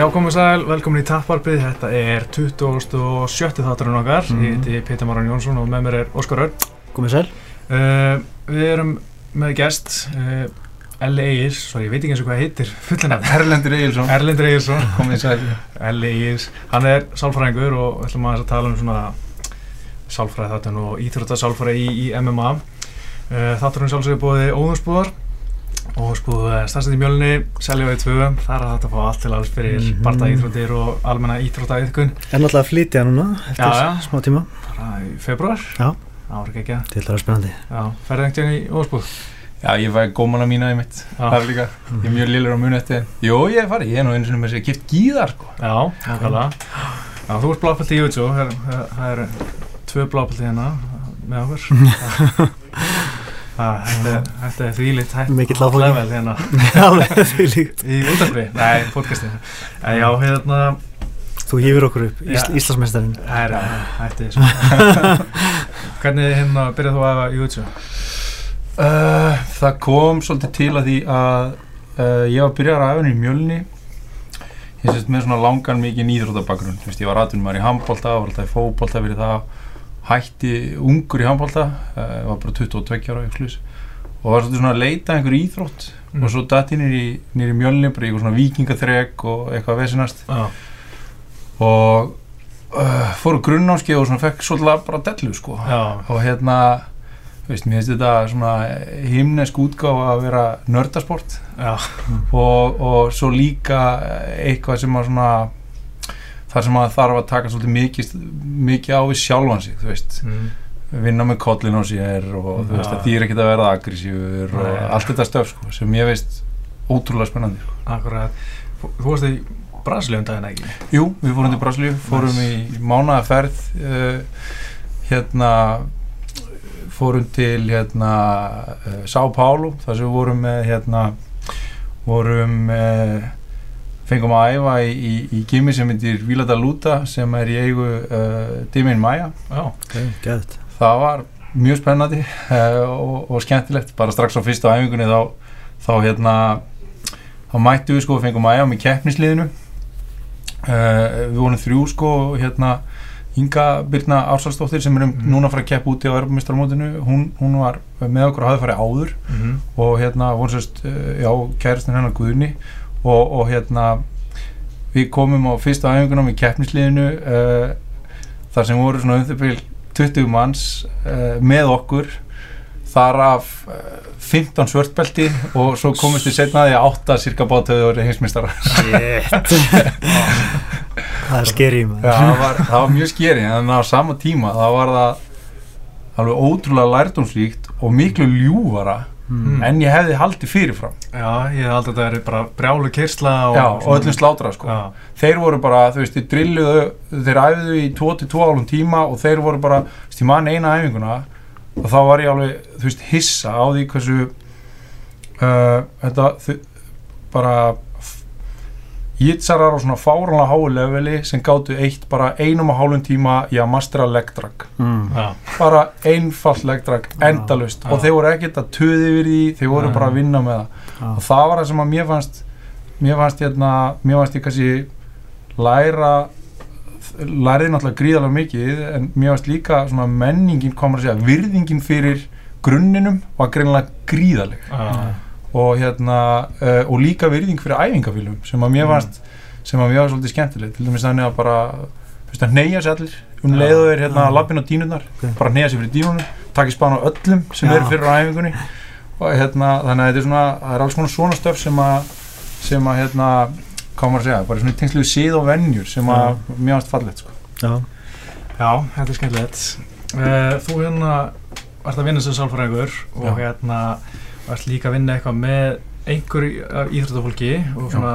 Já, komið sæl, velkomin í Tapparpið, þetta er 27. þátturinn okkar, Mhm. ég heiti Pétur Maran Jónsson og með mér er Óskar Örn. Komið sæl Uh, við erum með gest, uh, Elli Egils, svo ég veit ekki eins og hvað heitir, fullinafn. Erlendur Egilson Erlendur Egilsson, komið sæl Elli Egils, hann er sálfræðingur og við ætlum að tala um svona sálfræði þáttun og íþróttasálfræði í, í MMA. Uh, þátturinn sjálfsögur búið óðunsbúðar, óðunsbúð stærstætt í mjölni, selja við tvö, þar er þetta að fá allt til alls fyrir mm Mhm. barta íþróttir og almenna íþróttaiðkun. Er náttúrulega að flytja núna eftir Já, já. smá tíma bara í februar Já. það ekki Til það er spennandi einhvern veginn í óspúð Já, ég fæ gómana mína í mitt Það er líka, ég er mjög lillur á muni eftir Jó, ég er farið, ég er nú einu sinni með sér kipt gíðar sko. já, nákvæmlega já, þú ert blápalt í YouTube það er- það það tvö blápalt hérna með okkur Það- þetta er- þetta er þvílitt Mikill áfangi. level hérna. Í útarfi, nei, podcasti en já, hérna Þú hýfur okkur upp, Ís, Já. Íslandsmeistarinn. Það er hætti þessu hvernig hérna byrjað þú að YouTube uh, Það kom svolítið til að því að uh, ég var byrjar að æfina í mjölni. Ég sést með svona langan mikið nýðrótabakgrunn Þú veist, ég var aðtunum maður í handbólta, var alltaf í fótbólta fyrir það Hætti ungur í handbólta, uh, var bara 22 ára ykslus Og var svona að leita einhver íþrótt. Mm. Og svo datt ég nýri, nýri mjölni, bara í svona vikingaþrek og eitthvað vesinast já, og uh, fór á grunnámskeið og svona fekk svolítið bara dellu sko. Já, og hérna veist, mér finnst þetta svona himnesk útgáfa að vera nördasport. Og, og svo líka eitthvað sem að svona þar sem að þarf að taka svolítið mikið, mikið á við sjálfan sig veist, mm. vinna með kollin á sér og þú veist, því er ekki að verða aggressífur og allt þetta stöf sko, sem ég veist ótrúlega spennandi sko. akkurat. Þú þú varst í Brasilíum daginn ekki? Jú, við fórum til Brasilíu, fórum í mánaðaferð uh, hérna fórum til hérna uh, São Paulo, þar sem við vorum með hérna vorum uh, fengum að æfa í, í, í gimmi sem heitir Vila da Luta sem er í eigu uh, Dimin Maja Gæðut það var mjög spennandi uh, og, og skemmtilegt, bara strax á fyrsta æfingunni þá, þá hérna þá mættu við sko fengum að æfa með keppnisliðinu. Uh, við vorum þrjú sko hérna Inga Birna Ársalsdóttir sem er um Mhm. núna að fara að keppa úti á Europamestarmótinu hún, hún var með okkur og hafði farið áður. Mm og hérna voru sérst uh, já, kærastin hennar Guðni og, og hérna við komum á fyrsta æfingunum í keppnisliðinu uh, þar sem voru svona um þau 20 manns uh, með okkur. Þar af uh, 15 svörtbelti og svo komist við setna að því að 8 cirka bátöðu voru heimsmyndstara Shit. Það er skeri það það var mjög skeri en á sama tíma það var það alveg ótrúlega lærdómslíkt og miklu ljúfara mm. en ég hefði haldið fyrirfram. Já, ég hef aldrei þetta verið bara brjálu kyrsla og, Já, og öllum slátra sko. Já, þeir voru bara, þú veist, þeir drilluðu þeir æfðu í 2-2 álum tíma og þeir voru bara, þú veist, ég man eina æfinguna og þá var ég alveg, þú veist, hissa á því hversu uh, þetta, þau, bara jitsarar á svona fáranlega háu leveli sem gáttu eitt bara einum og hálfum tíma í að mastera leggdrag Mm. já, bara einfalt leggdrag, Já. endalust Já. og þeir voru ekkert að töði við því þeir voru Nei. bara að vinna með það og það var það sem að mér fannst mér fannst hérna, mér fannst ég kannski læra læriði náttúrulega gríðarlega mikið en mér fannst líka svona menningin komur að segja, virðingin fyrir grunninum var greinlega gríðarleg já, og hérna uh, og líka virðing fyrir æfingafélum sem að mér Mm. fannst sem að mér var svolítið skemmtilegt til dæmis þannig að bara veist að neyja sér allir um leiðu þeir hérna Já. lappin á dínurnar Ok. bara neyja sér fyrir dínunum takk í spán á öllum sem eru fyrir á æfingunni og hérna þannig að þetta er svona það er alls konar svona stöf sem að sem að hérna hvað maður að segja, bara svona í tengslu síð og venjur sem að mér fannst fallegt sko. Já, já, þetta er skemmtilegt uh, Þú hérna varst að vinna sem sálfræðingur og Já. hérna varst líka að vinna eitthvað með einhverju af íþróttafólki og svona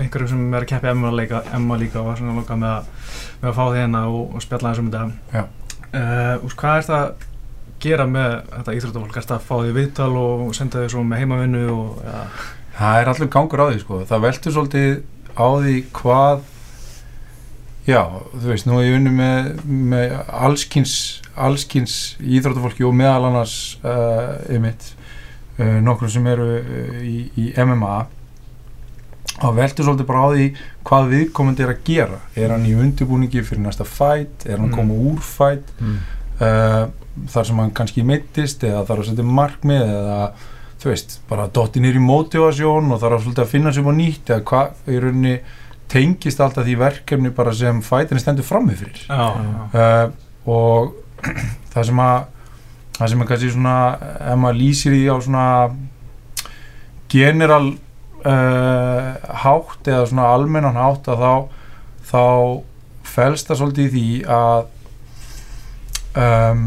einhverjum sem er að keppi Emma líka, Emma líka og var svona lokað með að, með að fá því hérna og, og spjalla þessum þetta Já. uh, hvað er það gera með þetta íþróttafólk? Er það að fá því viðtal og senda svo með heimavinnu og ja, það er allur gangur á því sko. það veltur svolítið á því hvað já, þú veist, nú er ég unni með, með allskins allskins íþróttafólki og meðal annars uh, einmitt uh, nokkur sem eru uh, í, í MMA þá veltur svolítið bara á því hvað viðkomandi er að gera er hann í undirbúningi fyrir næsta fæt er hann Mm. koma úr fæt Mm. uh, þar sem hann kannski meittist eða þarf að setja markmið eða þú veist, bara dotti nýr í motivasjón og þarf að svolítið að finna sér á nýtt eða hvað í rauninni tengist alltaf því verkefni bara sem fætinni stendur frammi fyrir já. uh, og það sem að það sem að kannski svona ef maður lýsir því á svona general uh, hátt eða svona almennan hátt að þá þá felst það svolítið í því að um,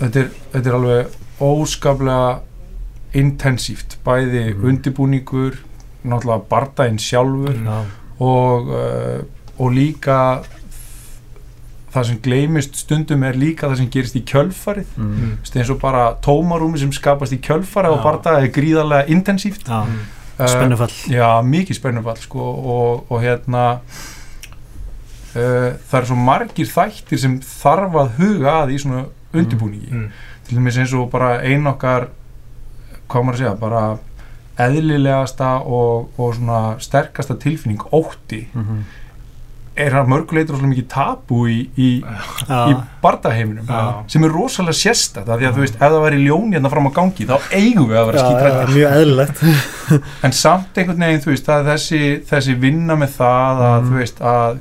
þetta er, þetta er alveg óskaplega intensíft bæði Mhm. undirbúningur náttúrulega bardaginn sjálfur Já. og, uh, og líka það sem gleymist stundum er líka það sem gerist í kjölfarið Mm. Mm. Eins og bara tómarúmi sem skapast í kjölfarið og Já. barða er gríðarlega intensíft Já. Mm. Uh, Spennufall já, mikið spennufall sko, og, og hérna uh, það er svo margir þættir sem þarf að huga að í svona undirbúningi Mm. til dæmis eins og bara ein okkar hvað maður að segja, bara eðlilegasta og, og svona sterkasta tilfinning, ótti Mhm. Er að mörguleitur rosalega mikið tabu í, í, í bardaheiminum sem er rosalega af því að þú veist, ef það væri ljón hérna fram á gangi þá eigum við að vera skítrættir mjög eðlilegt en samt einhvern veginn, þú veist, það er þessi, þessi vinna með það að, Mm. þú veist, að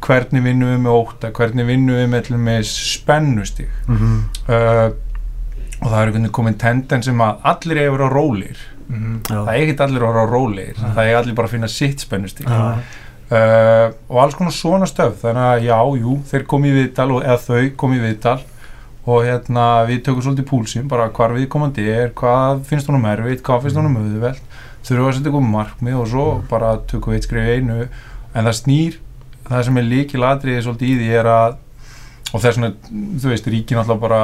hvernig vinnum við með óta, hvernig vinnum við með, með spennustig Mhm. uh, og það er einhvern veginn komin tendens sem að allir eiga að vera rólegir Mhm. Já. það eiga ekki allir að vera rólegir Nei. það eiga allir bara að finna sitt spennustig Já. Uh, og alls konar svona stöf. Þannig að já, jú, þeir komi í viðtal og, eða þau komi í viðtal. Og hérna við tökum svolítið púlsinn bara hvar við komandi er, hvað finnst honum erfitt hvað finnst honum auðvelt. Þurfum við að setja eitthvað markmið og svo bara tökum við eitt skrif einu. En það snýr, það sem er líkil atriði svolítið í því er að og þess vegna, þú veist, ríki náttúrulega bara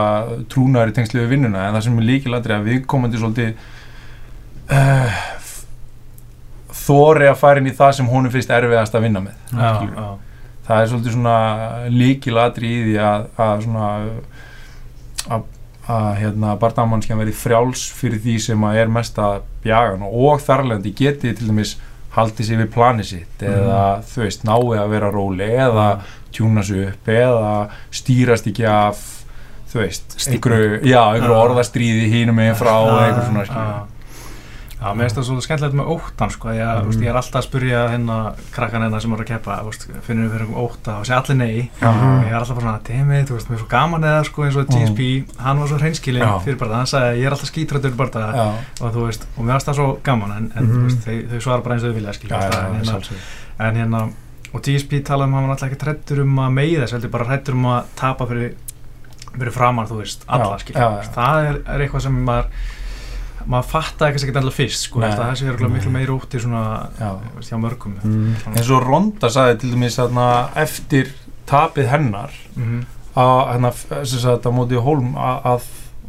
trúnaður í tengslu við vinnuna en það sem er líkil atriði að við komandi svolítið uh, þóri að fara inn í það sem honum finnst erfiðast að vinna með Já, já. það er svolítið svona líkilatri í því að, að svona að, að hérna barndamannskjan verði frjáls fyrir því sem að er mest að bjagan og þarlegandi geti til dæmis haldið sér við planið sitt eða þú veist náið að vera róli eða tjúna sig upp eða stýrast ekki af þú veist, einhverju, já, einhverju orðastríði hínum meginn frá eða einhver svona Já, skilur Já, mér finnst það svolítið skemmtilegt með óttan sko, ég, Mm. mm. ég er alltaf að spyrja hérna krakkan hérna sem voru að keppa, veist, finnum við fyrir um ótta og sé allir nei. Já. og ég er alltaf bara svona, demið, þú veist, mér er svo gaman eða sko eins og GSP, hann var svo hreinskilinn fyrir bara það, hann sagði, ég er alltaf skítrættur bara það. Og þú veist, og mér finnst það svo gaman en, en þú veist, þau, þau svara bara eins og þau vilja skilja, já, en, hérna, en hérna og GSP talaði um að hann var alltaf ekki hrættur um að meiða þess, heldur bara hrættur um að tapa fyrir, fyrir framar, þú veist, alla skilja, það er, er eitthvað sem maður maður fattaði kannski ekki alltaf fyrst sko, það sé miklu Nei. meiri úti svona, Já. þú veist, hjá mörgum Mm. Svona- eins og Ronda sagði til dæmis þarna, eftir tapið hennar Mhm. að hérna, sem sagt, á móti Holm að, að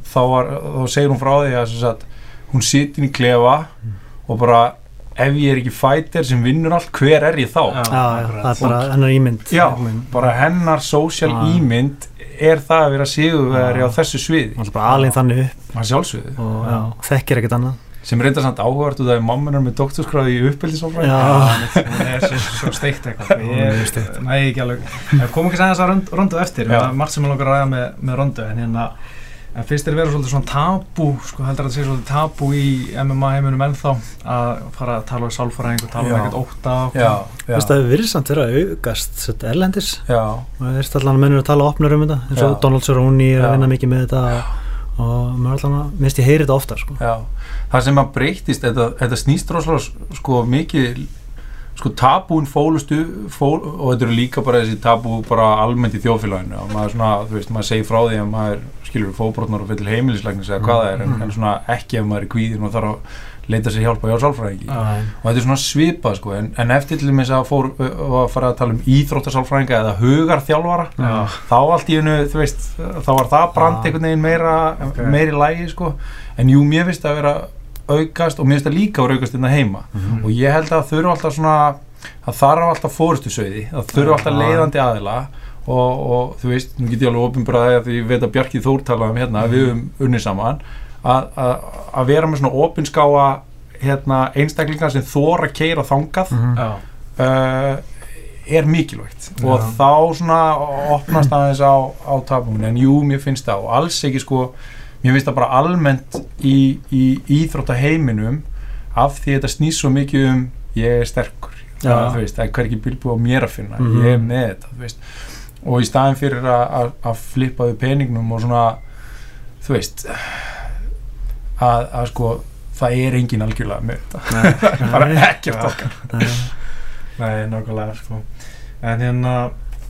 þá, var, þá segir hún frá því að sem sagt, hún sitin í klefa og bara ef ég er ekki fighter sem vinnur allt, hver er ég þá? Já, Já, það er bara hennar ímynd Já, bara hennar social Já. ímynd er það að vera sigurveri á þessu sviði. Það er bara alveg þannig upp. Og þekkir ekkert annað. Sem reynda samt áhugavert og það er mammanar með doktorskráði í uppeldisofræði Já. hún er svo, svo steikt eitthvað. Næ ekki alveg. En komum ekki aðeins að rond, rondu eftir það er margt sem ég langar að ræða með, með rondu en hérna en finnst þér vera svolítið svona tabu sko heldur að það sé svolítið tabu í MMA heiminum ennþá að fara að tala um sálfræðing og tala um Já. ekkert óta og Já, Þú veist já, að við virðist samt vera að aukast sett erlendis já, það er allan að mennur að tala opnur um þetta eins og Já. Donald Cerrone er Já. að vinna mikið með þetta og maður allan að, minnst ég heyri þetta ofta sko. já það sem að breytist, þetta, þetta snýst rosalega sko mikið sko tabúin fólustu fól, og þetta eru líka bara þessi tabú bara almennt í þjóðfélaginu og maður svona, þú veist, maður segir frá því að maður skilur fóbrotnar og fyrir heimilislegnis eða hvað það er, en, Mhm. en svona ekki ef maður er kvíðin og þarf að leita sér hjálpa hjá sálfræðingi og þetta er svona svipað sko en, en eftir til dæmis að fór að fara að tala um íþróttasálfræðinga eða hugarþjálfara Já. þá allt í hennu, þú veist þá var það brand einhvern veginn meira Ok. meiri lægi sko en jú, mér finnst að vera aukast og mér finnst það líka að vera aukast hérna heima Mhm. og ég held að þurfa alltaf svona það þarf alltaf fórustu sögði það þurfa alltaf leiðandi aðila og, og þú veist, nú get ég alveg opinbræði að því ég veit að Bjarki Þór talaði um hérna við höfum unni saman að, að, að vera með svona opinskáa hérna, einstaklingar sem þóra keira þangað Mhm. já, uh, er mikilvægt og Já. þá svona opnast aðeins á, á tapumun en jú, mér finnst það og alls ekki sko mér finnst það bara almennt í, í íþróttaheiminum af því þetta snýst svo mikið um ég er sterkur. Það, þú veist, það er hverki bilbúið á mér að finna. Mhm. ég er með þetta og í staðin fyrir að- að að flippa við peningnum og svona þú veist að, að sko það er engin algjörlega með þetta. Bara ekkert okkar. Nei, nákvæmlega sko. en hérna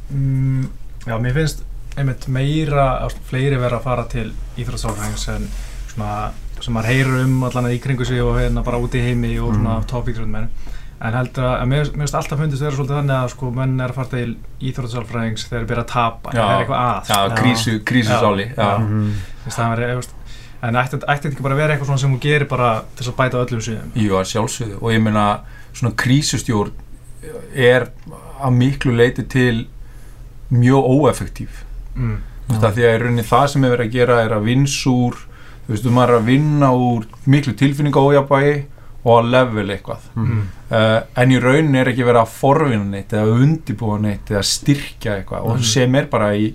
mm, já, mér finnst einmitt meira, að fleiri vera að fara til íþróttsálfræðings en svona sem maður heyrir um allan í kringu sig og hérna bara úti í heimi og svona Mm. toppíkröndmenn en heldur að, að mér, finnst alltaf fundist vera svolítið þannig að sko menn er að fara til íþróttsálfræðings þegar þeir byrja að tapa, Já. það er eitthvað að Já, sko. krísu, krísusáli Já. já. Þú en ætti þetta ekki bara að vera eitthvað svona sem hún gerir bara til að bæta öllum síðum Jú, að sjálfsögðu og ég meina svona krísustjórn er að miklu leiti til mjög óeffektív mm. Þú veist, að því að í rauninni það sem er verið að gera er að vinsúr þú veist, þú maður er að vinna úr miklu tilfinninga ójabægi og að level eitthvað Mm. uh, en í rauninni er ekki verið að forvinna neitt eða undibúa neitt eða styrkja eitthvað og Mm. sem er bara í,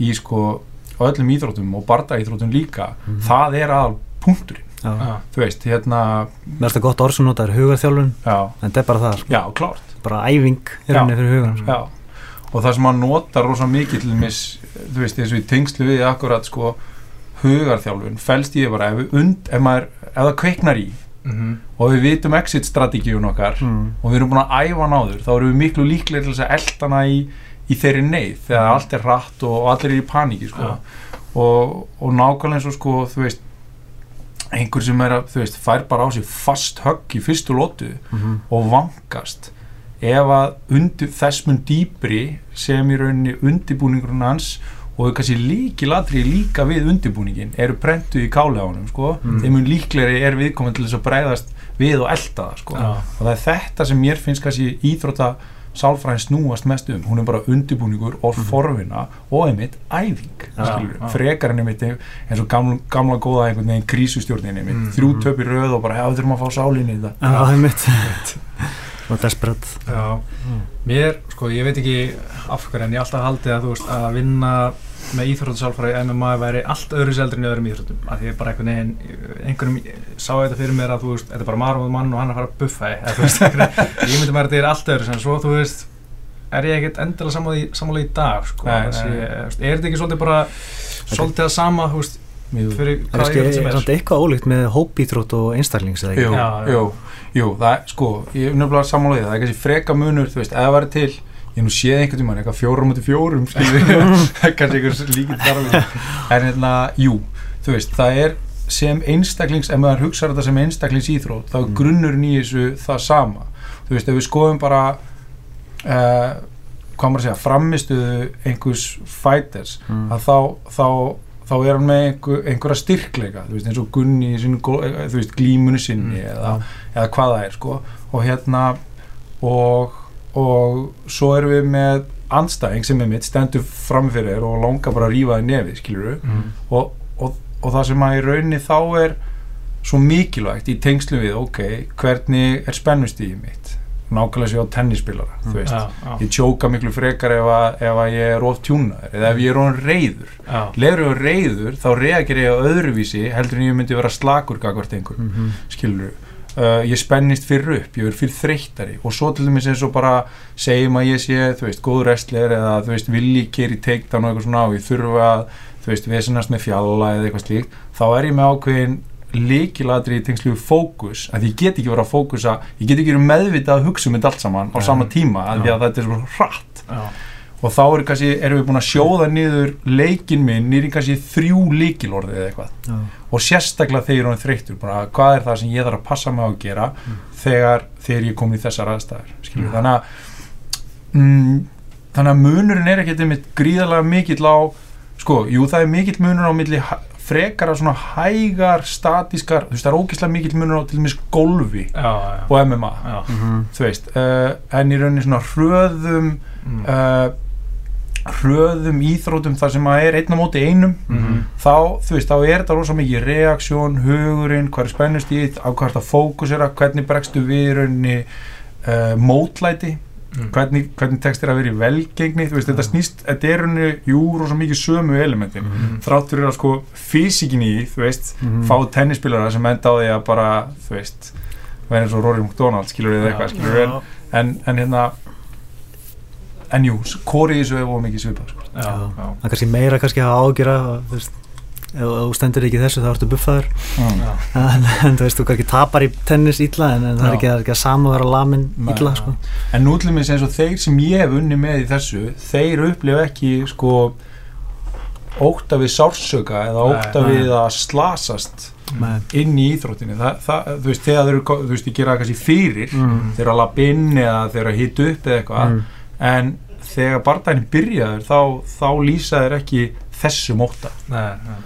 í sko öllum íþróttum og bardaíþróttum líka Mhm. það er aðal punkturinn Já. Þú veist, hérna Mér finnst það gott orð sem nota er hugarþjálfun já, en þetta er bara það, sko. já, klárt bara æfing í rauninni fyrir hugan sko. Og það sem hann notar rosa mikið til mis, þú veist, eins og í tengslu við akkurat sko hugarþjálfun, í því bara ef, und, ef, maður, ef það kveiknar í Mm og við vitum exit strategíun okkar Mm. og við erum búin að æfa hann áður þá erum við miklu líklega til þess að eldana í, í þeirri neyð þegar Mhm. allt er hratt og, og allir er í paníki sko. Já. og, og nákvæmlega eins og sko, þú veist einhver sem er að, þú veist, fær bara á sig fast högg í fyrstu lótu Mhm. og vangast ef að undir þess mun dýpri sem í rauninni undirbúningurinn hans og kannski líkilatri líka við undirbúningin eru prentuð í káli á honum sko. Mm. þeim mun líklegri er viðkominn til þess að bregðast við og elda það sko. Já. og það er þetta sem mér finnst kannski íþrótta sálfræðin snúast mest um hún er bara undirbúningur og Mhm. forvinna og einmitt æfing skilurðu. já. frekar en einmitt eins og gamla, gamla góða einhvern veginn krísustjórnin einmitt, Mm. þrjú töp í röð og bara hefur þurfum að fá sálinni í það og desperate. Já, mér, sko, ég veit ekki af hverju en ég alltaf haldið að þú veist að vinna með íþróttasálfræði MMA væri allt öðru seldri en öðrum íþróttum. Að því ég bara einhvern veginn, einhverjum sá þetta fyrir mér að þú veist, þetta er bara og mann og hann er að fara að buffa þig, eða þú veist, ég myndi maður að þetta er allt öðru sem svo, þú veist er ég ekkert endilega sammála í, dag, sko. Nei, Þessi, nei. er þetta ekki svolítið bara svolítið að sama, þú veist, fyrir Það er hvaða íþrótt sem er? samt eitthvað ólíkt með hópíþrótt og einstaklings eða ekki Jú, Já, já. jú, jú, það er, sko, ég er nefnilega í það, er kannski freka munur, þú veist, það væri til, ég nú séð einhvern tímann, eitthvað fjórum mútið fjórum, skilur kannski einhver líkið þar alveg, en hérna, jú, þú veist, það er sem einstaklings, ef maður hugsa þetta sem einstaklings íþrótt, þá er Mm. grunnurinn í þessu það sama, þú veist, ef við skoðum bara, uh, hvað maður að segja, framistuðu einhvers fighters, Mm. að þá, þá þá er hann með einhver, einhverja styrkleika þú veist, eins og Gunni í sinni, eh, þú veist, glímunu sinni Mm, eða, eða hvað það er sko. og hérna og, og svo erum við með andstæðing sem er mitt stendur framfyrir og langar bara að rífa þig nefið skilur mm. og, og, og það sem að í rauninni þá er svo mikilvægt í tengslu við ok, hvernig er spennustíði mitt nákvæmlega sér á tennispilara Mm. þú veist, Já, já, ég tjóka miklu frekar ef að, ef að ég er of tjúnaður eða ef ég er of reyður já, leður ég á reyður þá reagir ég á öðruvísi heldur en ég myndi vera slakur gagvart einhver, Mhm. skilur uh, ég spennist fyrir upp, ég verð fyrir þreyttari og svo til dæmis eins og bara segjum að ég sé, þú veist, góður wrestler eða þú veist, vilji keri takedown og eitthvað svona og ég þurfa að, þú veist, vesinast með fjalla eða eitthvað slíkt, þá er ég með ákveðin líkilatri í tengslu fókus, að ég get ekki verið að fókusa ég get ekki verið meðvitað að hugsa um þetta allt saman á sama tíma, að því að þetta er svo hratt. Já, og þá er kannski, erum við búin að sjóða niður leikin minn nýri kannski þrjú líkilorði eða eitthvað. Já. og sérstaklega þegar ég er þreyttur bara, hvað er það sem ég þarf að passa mig á að gera þegar, þegar ég kom í þessar aðstæður skilur, Mm. þannig að mm, þannig að munurinn er ekkert einmitt gríðarlega mikill á sko, jú það er mikill munur á milli hæ- frekara svona hægar statískar, þú veist það er ógeðslega mikill munur á til dæmis golfi já, já, og MMA já. Mhm. þú veist, uh, en í rauninni svona hröðum Mm. uh, hröðum íþrótum þar sem að er einn á móti einum Mhm. þá, þú veist, þá er þetta rosa mikið reaksjón, hugurinn, hvað er spennust í á hvað er þetta fókusera, hvernig bregstu við í rauninni uh, mótlæti Mm. hvernig, hvernig tekst þér að vera í velgengni þú veist, þetta snýst, þetta er rauninni jú, rosa mikið sömu elementin Mhm. þrátt fyrir að sko físikin í þú veist, Mhm. fá tennispilara sem enda á því að bara, þú veist vera eins og Rory McDonald, skilur við Já. eitthvað skilur við, en, en hérna en jú, kori í þessu hefur mikið svipað sko. Já, það er kannski meira kannski að ágjöra þú veist, ef þú stendur ekki þessu þá ertu buffaður mm. en, en þú veist, þú kannski tapar í tennis illa en, en það er ekki, er ekki að sama vera lamin illa sko. En nú til mér eins og þeir sem ég hef unni með í þessu, þeir upplifa ekki sko óta við sársöka eða nei. við að slasast Nei. inn í íþróttinni. Það, það, þú veist, þegar þeir eru, þú veist, ég gera það kannski fyrir, mm. þeir eru að lappa inn eða þeir eru að hita upp eða eitthvað, Mm. en þegar bardaginn byrjaður þá, þá lýsa þeir ekki þessum óta Nei, nei.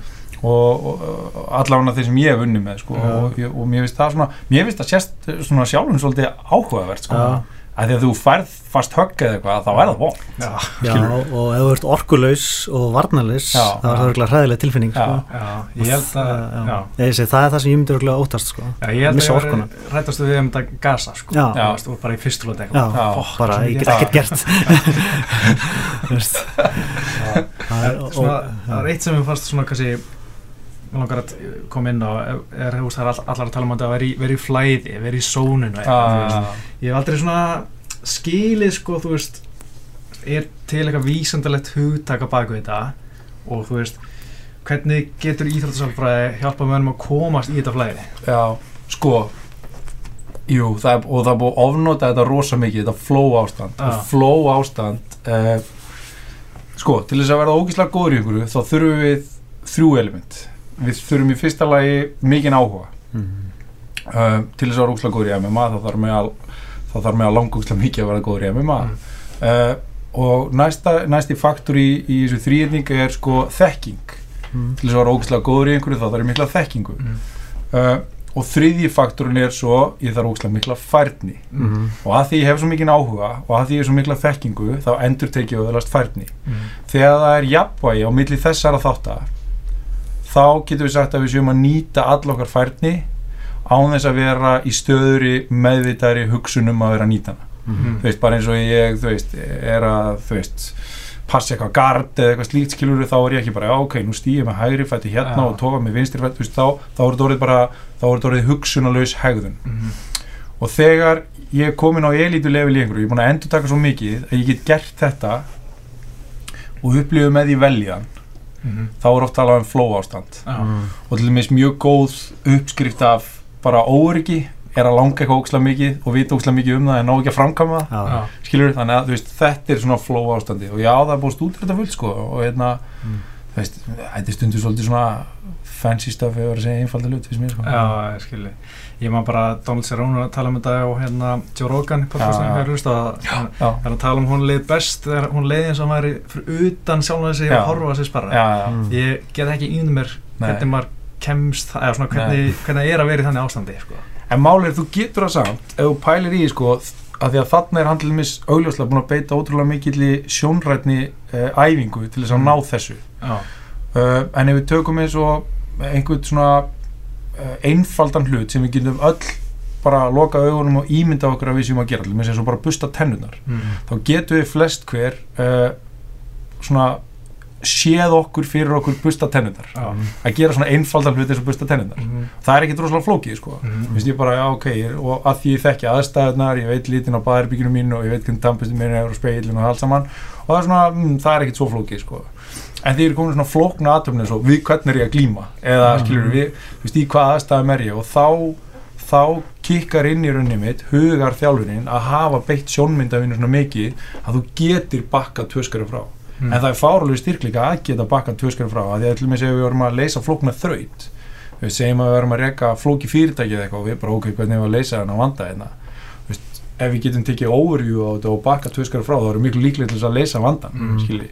Og, og, og allavega þeir sem ég hef unni með sko, Já. og, og mér finnst það svona mér finnst það sérst svona sjálfum svolítið áhugavert sko, Já. að því að þú færð fast högg eða eitthvað, þá er það von Já, Já, og ef þú ert orkulaus og varnalaus Já. þá er það örgulega hræðilega tilfinning sko. Já. já, ég held að já. já. Ég segi, það er það sem ég myndi örgulega óttast sko. Já, ég held að orkuna. ég rættastu við um þetta gasa sko. Já. Þú ert bara í fyrstulóti Já, Já. bara sem ég mér langar að koma inn á er, veist, það er all, allar að tala um að vera í, vera í flæði, vera í sónun Ah, ég hef aldrei svona skilið sko, þú veist er til eitthvað vísandalegt hugtaka baku þetta og þú veist hvernig getur íþróttasálfræði hjálpa mönnum að komast í þetta flæði? Já, sko jú, það er, og það er búið að ofnota þetta rosa mikið, þetta flow ástand. Já. og flow ástand uh, sko, til þess að verða ógíslega góður í ykkur þá þurfum við þrjú element við þurfum í fyrsta lagi mikinn áhuga Mhm. uh, til þess að vera ógíslega góður í MMA þá þarf mig að að langa ógíslega mikið að vera góður í MMA Mm. uh, og næsta, næsti faktor í, í þessu þrýðning er sko þekking Mhm. til þess að vera ógíslega góður í einhverju þá þarf ég mikla þekkingu Mm. uh, og þriðji faktorinn er svo ég þarf ógíslega mikla færni Mhm. og að því ég hef svo mikinn áhuga og að því ég hef svo mikla þekkingu þá endur tekið öðlast færni Mm. þegar það er jafnvægi á milli þessara þáttar þá getum við sagt að við séum að nýta all okkar færni án þess að vera í stöðuri meðvitari hugsunum að vera að nýta hana Mm. þú veist, bara eins og ég, þú veist, er að þú veist, passa eitthvað gard eða eitthvað slíkt skilur þá er ég ekki bara, já ok, nú stýjum með hægri fætti hérna Já. og tóka með vinstri fætti, þú veist, þá, þá er þetta orðið bara þá er þetta orðið hugsunalaus hegðun Mm. og þegar ég er komin á elítu level í einhverju, ég er búin að endur taka svo mikið að ég get gert þetta og upplifu með því veljan Mm. þá er oft talað um flow ástand. Mhm. og til dæmis mjög góð uppskrift af bara óryggi er að langa eitthvað ókslega mikið og vita ókslega mikið um það en ná ekki að framkama það skilur þannig að veist, þetta er svona flow ástandi og já það er búið stúdur þetta fullt sko og hérna Mm. þú veist, þetta er stundur svolítið svona fancy stuff ég var að segja einfalda hlut finnst mér sko Já, ég skilji. Ég maður bara Donald Cerrone að tala um þetta og hérna Joe Rogan í hefur hlust að hann er að tala um hún leið best þegar hún leiði eins og hann væri fyrir utan sjálflega sig og horfa að sig sparra. já, já, Mm. Ég get ekki índ mér hvernig maður kemst, eða svona hvernig, hvernig það er að vera í þannig ástandi, sko. en málið er þú getur það samt ef þú pælir í sko að því að þarna er handlumis augljóslega búin að beita ótrúlega mikilli sjónrætni uh, æfingu til þess að ná þessu Já. uh, en ef við tökum eins og einhvern svona einfaldan hlut sem við getum öll bara að loka augunum og ímynda okkur að við séum að gera allir, eins og bara busta tennunar Mm. þá getum við flest hver uh, svona séð okkur fyrir okkur busta tennunar Já. að gera svona einfaldan hlut eins og busta tennunar Mm. það er ekki droslega flókið sko Mm. Þú veist ég bara, já ok, og að því ég þekki aðstæðunar, ég veit litin á baðherbygginu mínu og ég veit hvernig tampustin mínu er og speilin og allt saman og það er svona, mm, það er ekkert svo flókið sko. En því er komin svona flókna aðtöfni svo, við hvernig er ég að glíma eða Mhm. skilur við, þú veist, í hvað aðstæðum er ég og þá, þá kikkar inn í rauninni mitt, hugar þjálfunin að hafa beitt sjónmyndavinu svona mikið að þú getur bakkað tvöskari frá. Mm. En það er fáralegu styrkleika að geta bakkað tvöskari frá, að því að til og með segjum við vorum að leysa flókna þraut við segjum að við erum að reka flóki fyrirtæki eða eitthvað og við bara ok, hvernig við að hérna ef við getum tekið overview á þetta og bakka tvöskara frá þá erum miklu líklega til þess að leysa vandan Mm.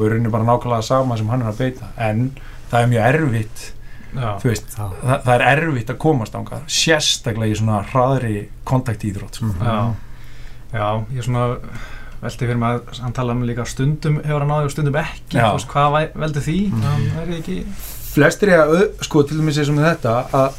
Og við erum bara nákvæmlega sama sem hann er að beita, en það er mjög erfitt veist, það, það er erfitt að komast ánga sérstaklega í svona hraðri kontakt íþrótt sko. Mhm. Já. Já, ég svona velti fyrir mig að hann tala um líka stundum hefur hann náði og stundum ekki veist, hvað veldur því Mm. hann er ekki flestir er að, sko, til dæmis eins og með þetta að,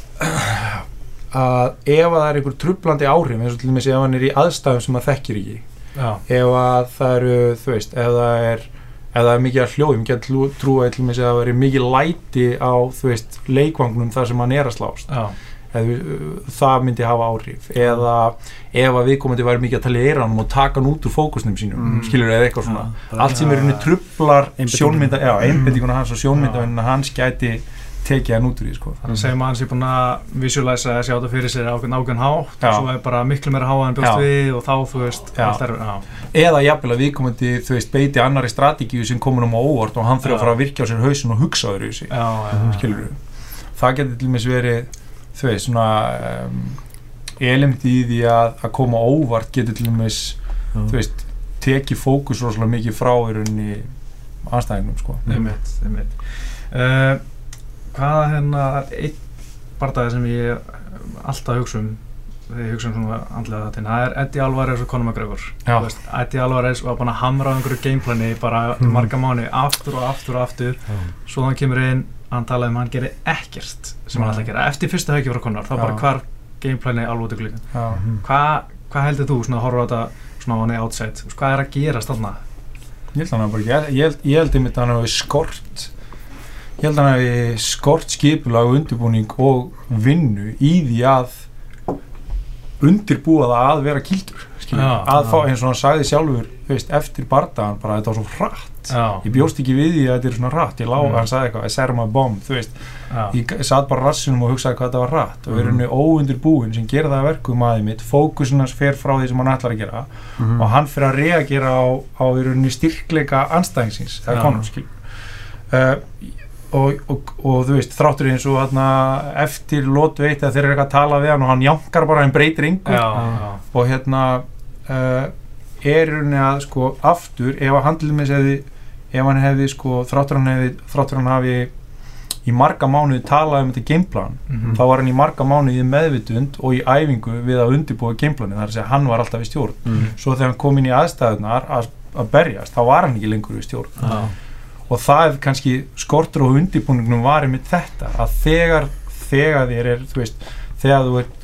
að ef að það er einhver trublandi áhrif eins og til dæmis ef hann er í aðstæðum sem maður þekkir ekki já, ef að það eru, þú veist, ef það er ef það er mikið að hljóðum, get trúa til dæmis að það veri mikið læti á, veist, leikvangnum þar sem hann er að slást. Já, eða, það myndi hafa áhrif. Eða ef að viðkomandi væri mikið að tala í eiranum og taka hann út úr fókusnum sínum Mm. skilur eða eitthvað svona. allt sem er henni trublar sjónmynda, já, einbendinguna hans og sjónmynda hans gæti tekið hann út úr því sko. þannig að segja maður hans er búin að visualiza að sjá þetta fyrir sér ákveðin ákveðin hátt Já. og svo er bara miklu meira bjóst Já. við og þá þú veist er, eða jafnvel að viðkomandi þú veist, beiti annari strategíu sem komur um á óvart og hann þurfa að fara að virkja á sér hausin og hugsa öðru í sig það getur til dæmis verið þú veist svona um, element í því að, að koma óvart getur til dæmis Já. þú veist, tekið fókus rosalega mikið frá í rauninni anstæðingnum sko. Hvaða hérna einn barndagi sem ég alltaf hugsa um þegar ég hugsa um svona andlega þetta það er Eddie Alvarez og Conor McGregor Já. Þú veist, Eddie Alvarez var búin að hamra á einhverju gameplani bara Mhm. marga mánu aftur og aftur og aftur svo hann kemur inn, hann talaði um að hann gerir ekkert sem hann Nei. ætla að gera eftir fyrsta höggi frá Conor, þá bara hvar gameplani alveg út í glíðin Já. hvað hva heldur þú svona að horfa á þetta svona á hann outside, Þú veist, hvað er að gerast þarna? ég held að hann bara ekki ég held, ég held hann hafi skort ég held að hann hafi skort skipulag og undirbúning og vinnu í því að undirbúa það að vera kildur að fá eins og hann sagði sjálfur veist, eftir bardagan bara þetta var svo hratt. Já, ég bjóst ekki við því að þetta er svona hratt. Ég lá, Mm. hann sagði eitthvað, I set my bomb þú veist, já, ég satt bara rassinum og hugsaði hvað þetta var hratt. Og Mhm. við erum óundirbúin sem gera það að verkum aðeins mitt fókusin hans fer frá því sem hann ætlar að gera Mhm. og hann fyrir að reagera á, á í rauninni styrkleika anstæðingsins það er konum skil uh, og, og, og þú veist þráttur eins og hérna, eftir lótu eitt að þeir eru eitthvað að tala við hann og hann jánkar bara, hann breytir yngur já, já, og hérna uh, er rauninni að sko aftur ef að handlum með segði ef hann hefði sko þráttur hann hefði þráttur hann hafi í marga mánuði talað um þetta gameplan Mhm. þá var hann í marga mánuði í meðvitund og í æfingu við að undirbúa gameplanin þar að segja hann var alltaf í stjórn. Mhm. svo þegar hann kom inn í aðstæðunar að, að berjast, þá var hann ekki lengur í stjórn. Já, og það er kannski skortur og undirbúningnum var einmitt þetta að þegar, þegar þér er þú veist, þegar þú ert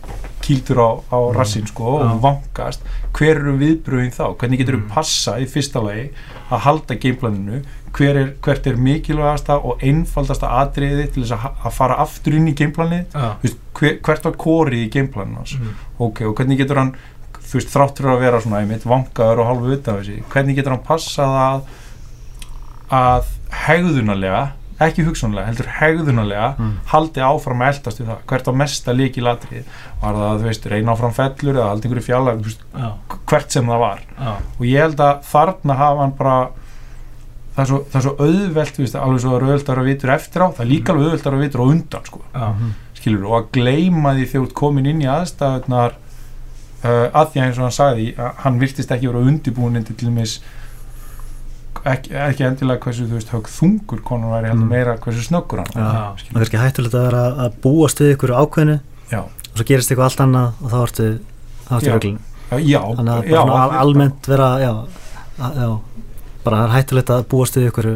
kýldur á, á Mm. rassin sko og Já. vangast hver eru viðbröðin þá, hvernig getur þú Mm. passa í fyrsta lagi að halda gameplaninu hver er, hvert er mikilvægasta og einfaldasta atriði til þess að, að fara aftur inn í Þú veist, hver, hvert var korið í gameplaninu hans Mhm. ok, og hvernig getur hann þú veist, þráttur að vera svona einmitt vangaður og hálfu utan þessi, hvernig getur hann passað að að hegðunarlega ekki hugsanlega, heldur hegðunarlega Mm. haldi áfram að eldast við það. Hvert á mesta líki latrið? Var það, þú veist, reyna áfram fellur eða haldi ykkur í fjalla, já, hvert sem það var. Já, og ég held að þarna hafa hann bara það er svo, það er svo auðvelt, þú veist, alveg svo auðvelt að vitur eftir á, það er líka alveg auðvelt að vitur á undan, sko. Já, Mhm. skilur og að gleyma því þegar þú ert komin inn í aðstæðunar uh, að því að eins og hann sagði að hann virtist ekki vera undirbúin til dæmis ekki, ekki endilega hversu þú veist högg þungur konur væri heldur Mm. meira hversu snöggur hann var, það er ekki hættulegt að vera að búast við ykkur ákveðinu já, og svo gerist eitthvað allt annað og þá ertu þá ertu Já. röglin já, þannig að já, al- almennt vera já, að- já, bara það er hættulegt að búast við ykkur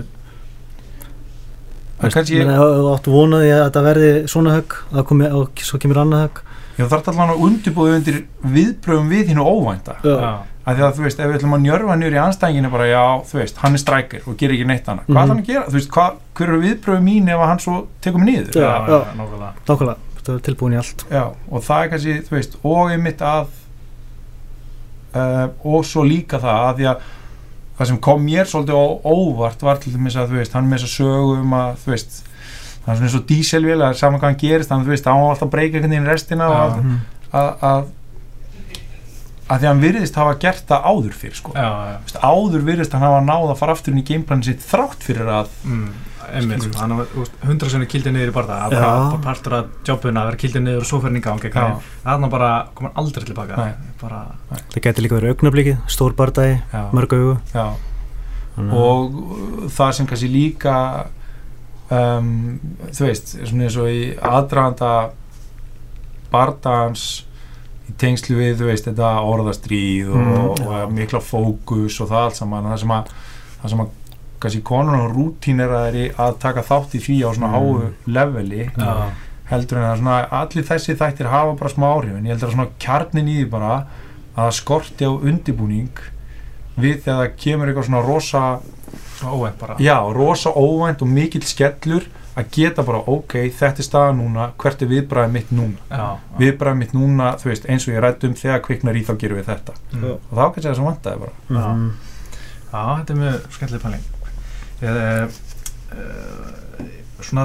En kannski, áttu vonaði að þetta verði svona högg að komi, og svo kemur annað högg. Já, það er allan að undirbúið undir viðbröðum við hinn óvænta. Já, að því að þú veist, ef við ætlum að njörfa niður í anstæðinginu bara, já, þú veist, hann er strækir og gerir ekki neitt annað, hvað Mhm. ætlar hann að gera? Þú veist, hvað, hver eru viðbröðum mín ef að hann svo tekur mig niður? Já, Já, nákvæmlega. Nákvæmlega, þetta er tilbúin í allt. Já, og það er kannski, þú veist, og einmitt að uh, og svo líka það að því að það sem kom mér svolítið á óvart var til dæmis að, þú veist, hann er með þess að sögu um að, þú veist, það er svona eins og díselvél að að að, að, að að því að hann virðist hafa gert það áður fyrir, sko. Já, já, Þú veist, áður virðist hann hafa náð að fara aftur inn í gameplanin sitt þrátt fyrir að mm, einmitt, sko, hann var hundra sinni kildið niður í barða að bara partur af jobbuna að vera kildið niður og svo fyrir Já. þannig bara kom hann aldrei tilbaka. Bara, það getur líka verið augnablikið, stór bardagi já, mörg augu. Já, þannig að- og uh, það sem kannski líka um, þú veist svona eins og í aðdraganda bardagans í tengslu við, þú veist, þetta orðastríð og, Mm, og, og mikla fókus og það allt saman, það sem að það sem að kannski konur og rútín er að, að taka þátt í því á svona Mm. háu leveli Já. heldur en að svona allir þessi þættir hafa bara smá áhrif en ég heldur að svona kjarnin í því bara að skorti á undibúning við þegar það kemur eitthvað svona rosa óvænt bara já, rosa óvænt og mikill skellur að geta bara, ok, þetta er staða núna hvert er viðbræðið mitt núna? Já, viðbræðið mitt núna, þú veist, eins og ég rætt um þegar kviknar í þá gerum við þetta. Mm. Og þá kannski það sem vantaði bara. Já, þetta er mjög skemmtileg pæling. Eða, uh, Svona,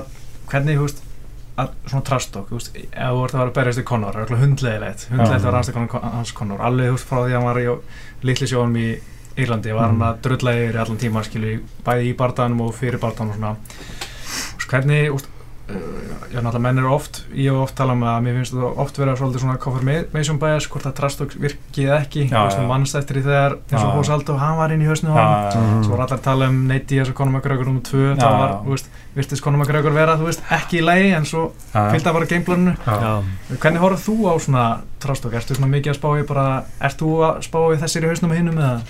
hvernig, þú veist að, svona trastokk, þú veist ef þú ert að vera að berjast í Conor, það er alltaf hundlegilegt hundlegilegt að vera aðstakon hans Conor. Alveg, þú veist, frá því að hann var í litli sjónum í Írlandi, var hann Mm. að drulla yfir í allan tíma, skilju, bæði í bardaðanum og fyrir bardaðanum og svona hvernig, uh, já, náttúrulega menn eru oft, ég hef oft talað með að mér finnst það oft vera svolítið svona confirmation bias, hvort að trastokk virkið ekki, Já, þú veist, já. þú mannst eftir í þegar eins og. Hós Aldó, hann var inn í hausnu á hann Mhm. Svo var allar að tala um Nate Diaz og Conor McGregor nr. 2 Já, það var, þú veist, virtist Conor McGregor vera, þú veist, ekki í lagi en svo að fara gameplaninu. Hvernig horfðu þú á svona trastokk? Ertu svona mikið að spá í bara, ert þú að spá í þessir í hausnum og hinnum eða?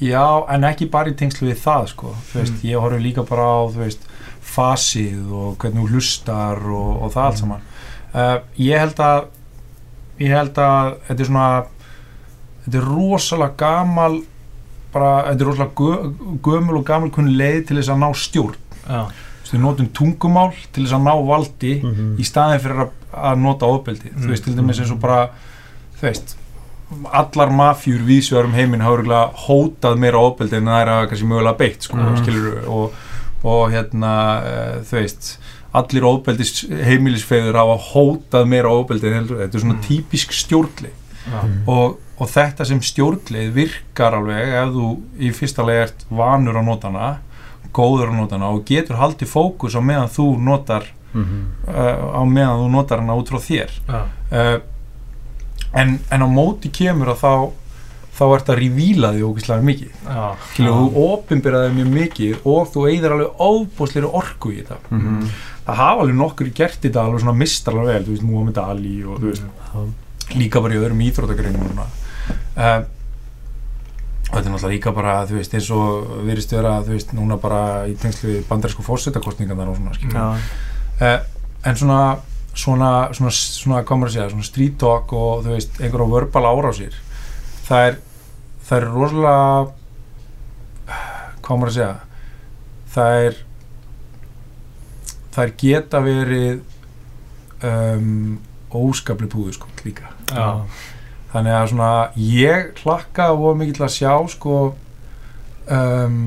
Já, en ekki bara í tengslu við það sko. þú veist, Mm. ég horfi líka bara á þú veist, fasið og hvernig þú hlustar og, og það allt Mm. saman uh, ég held að ég held að þetta er svona þetta er rosalega gamal bara, þetta er rosalega gö, gömul og gamal kunni leið til þess að ná stjórn Já, Þú veist, við notum tungumál til þess að ná valdi Mhm. í staðin fyrir að, að nota ofbeldi þú Mm. veist, til dæmis eins og bara þú veist, allar mafjur vísvegar um heiminn hafa hótað meira ofbeldi en það er að kannski mögulega beitt sko, Mm. skilur og, og hérna, uh, þú veist allir ofbeldis heimilisfeður hafa hótað meira heldur, þetta er svona Mm. típisk stjórnlið já, Mhm. og, og þetta sem stjórnlið virkar alveg ef þú í fyrsta leið ert vanur að nota hana góður að nota hana og getur haldið fókus á meðan þú notar Mhm. uh, á meðan þú notar hana út frá þér uh, en, en á móti kemur að þá þá ert að revíla því ógeðslega mikið. Skilu, þú opinberaði mjög mikið og þú eigðir alveg óbúsleiri orku í þetta. Mhm. það hafa alveg nokkur gert þetta alveg svona mistarlega vel, þú veist, Muhammad Ali og þú veist, Já. líka bara í öðrum íþróttagreinum núna. Uh, og þetta er náttúrulega líka bara þú veist, eins og virðist vera þú veist, núna bara í tengslu við bandarísku fórsetakostningarnar og svona, skilur Já. uh, en svona svona, svona, svona, segja svona street talk og þú veist einhverja verbal árásir það er það er rosalega hvað maður að segja? Það er það er geta verið um, óskapli púðu sko líka. Já, þannig að svona ég hlakka og mikið til að sjá sko um,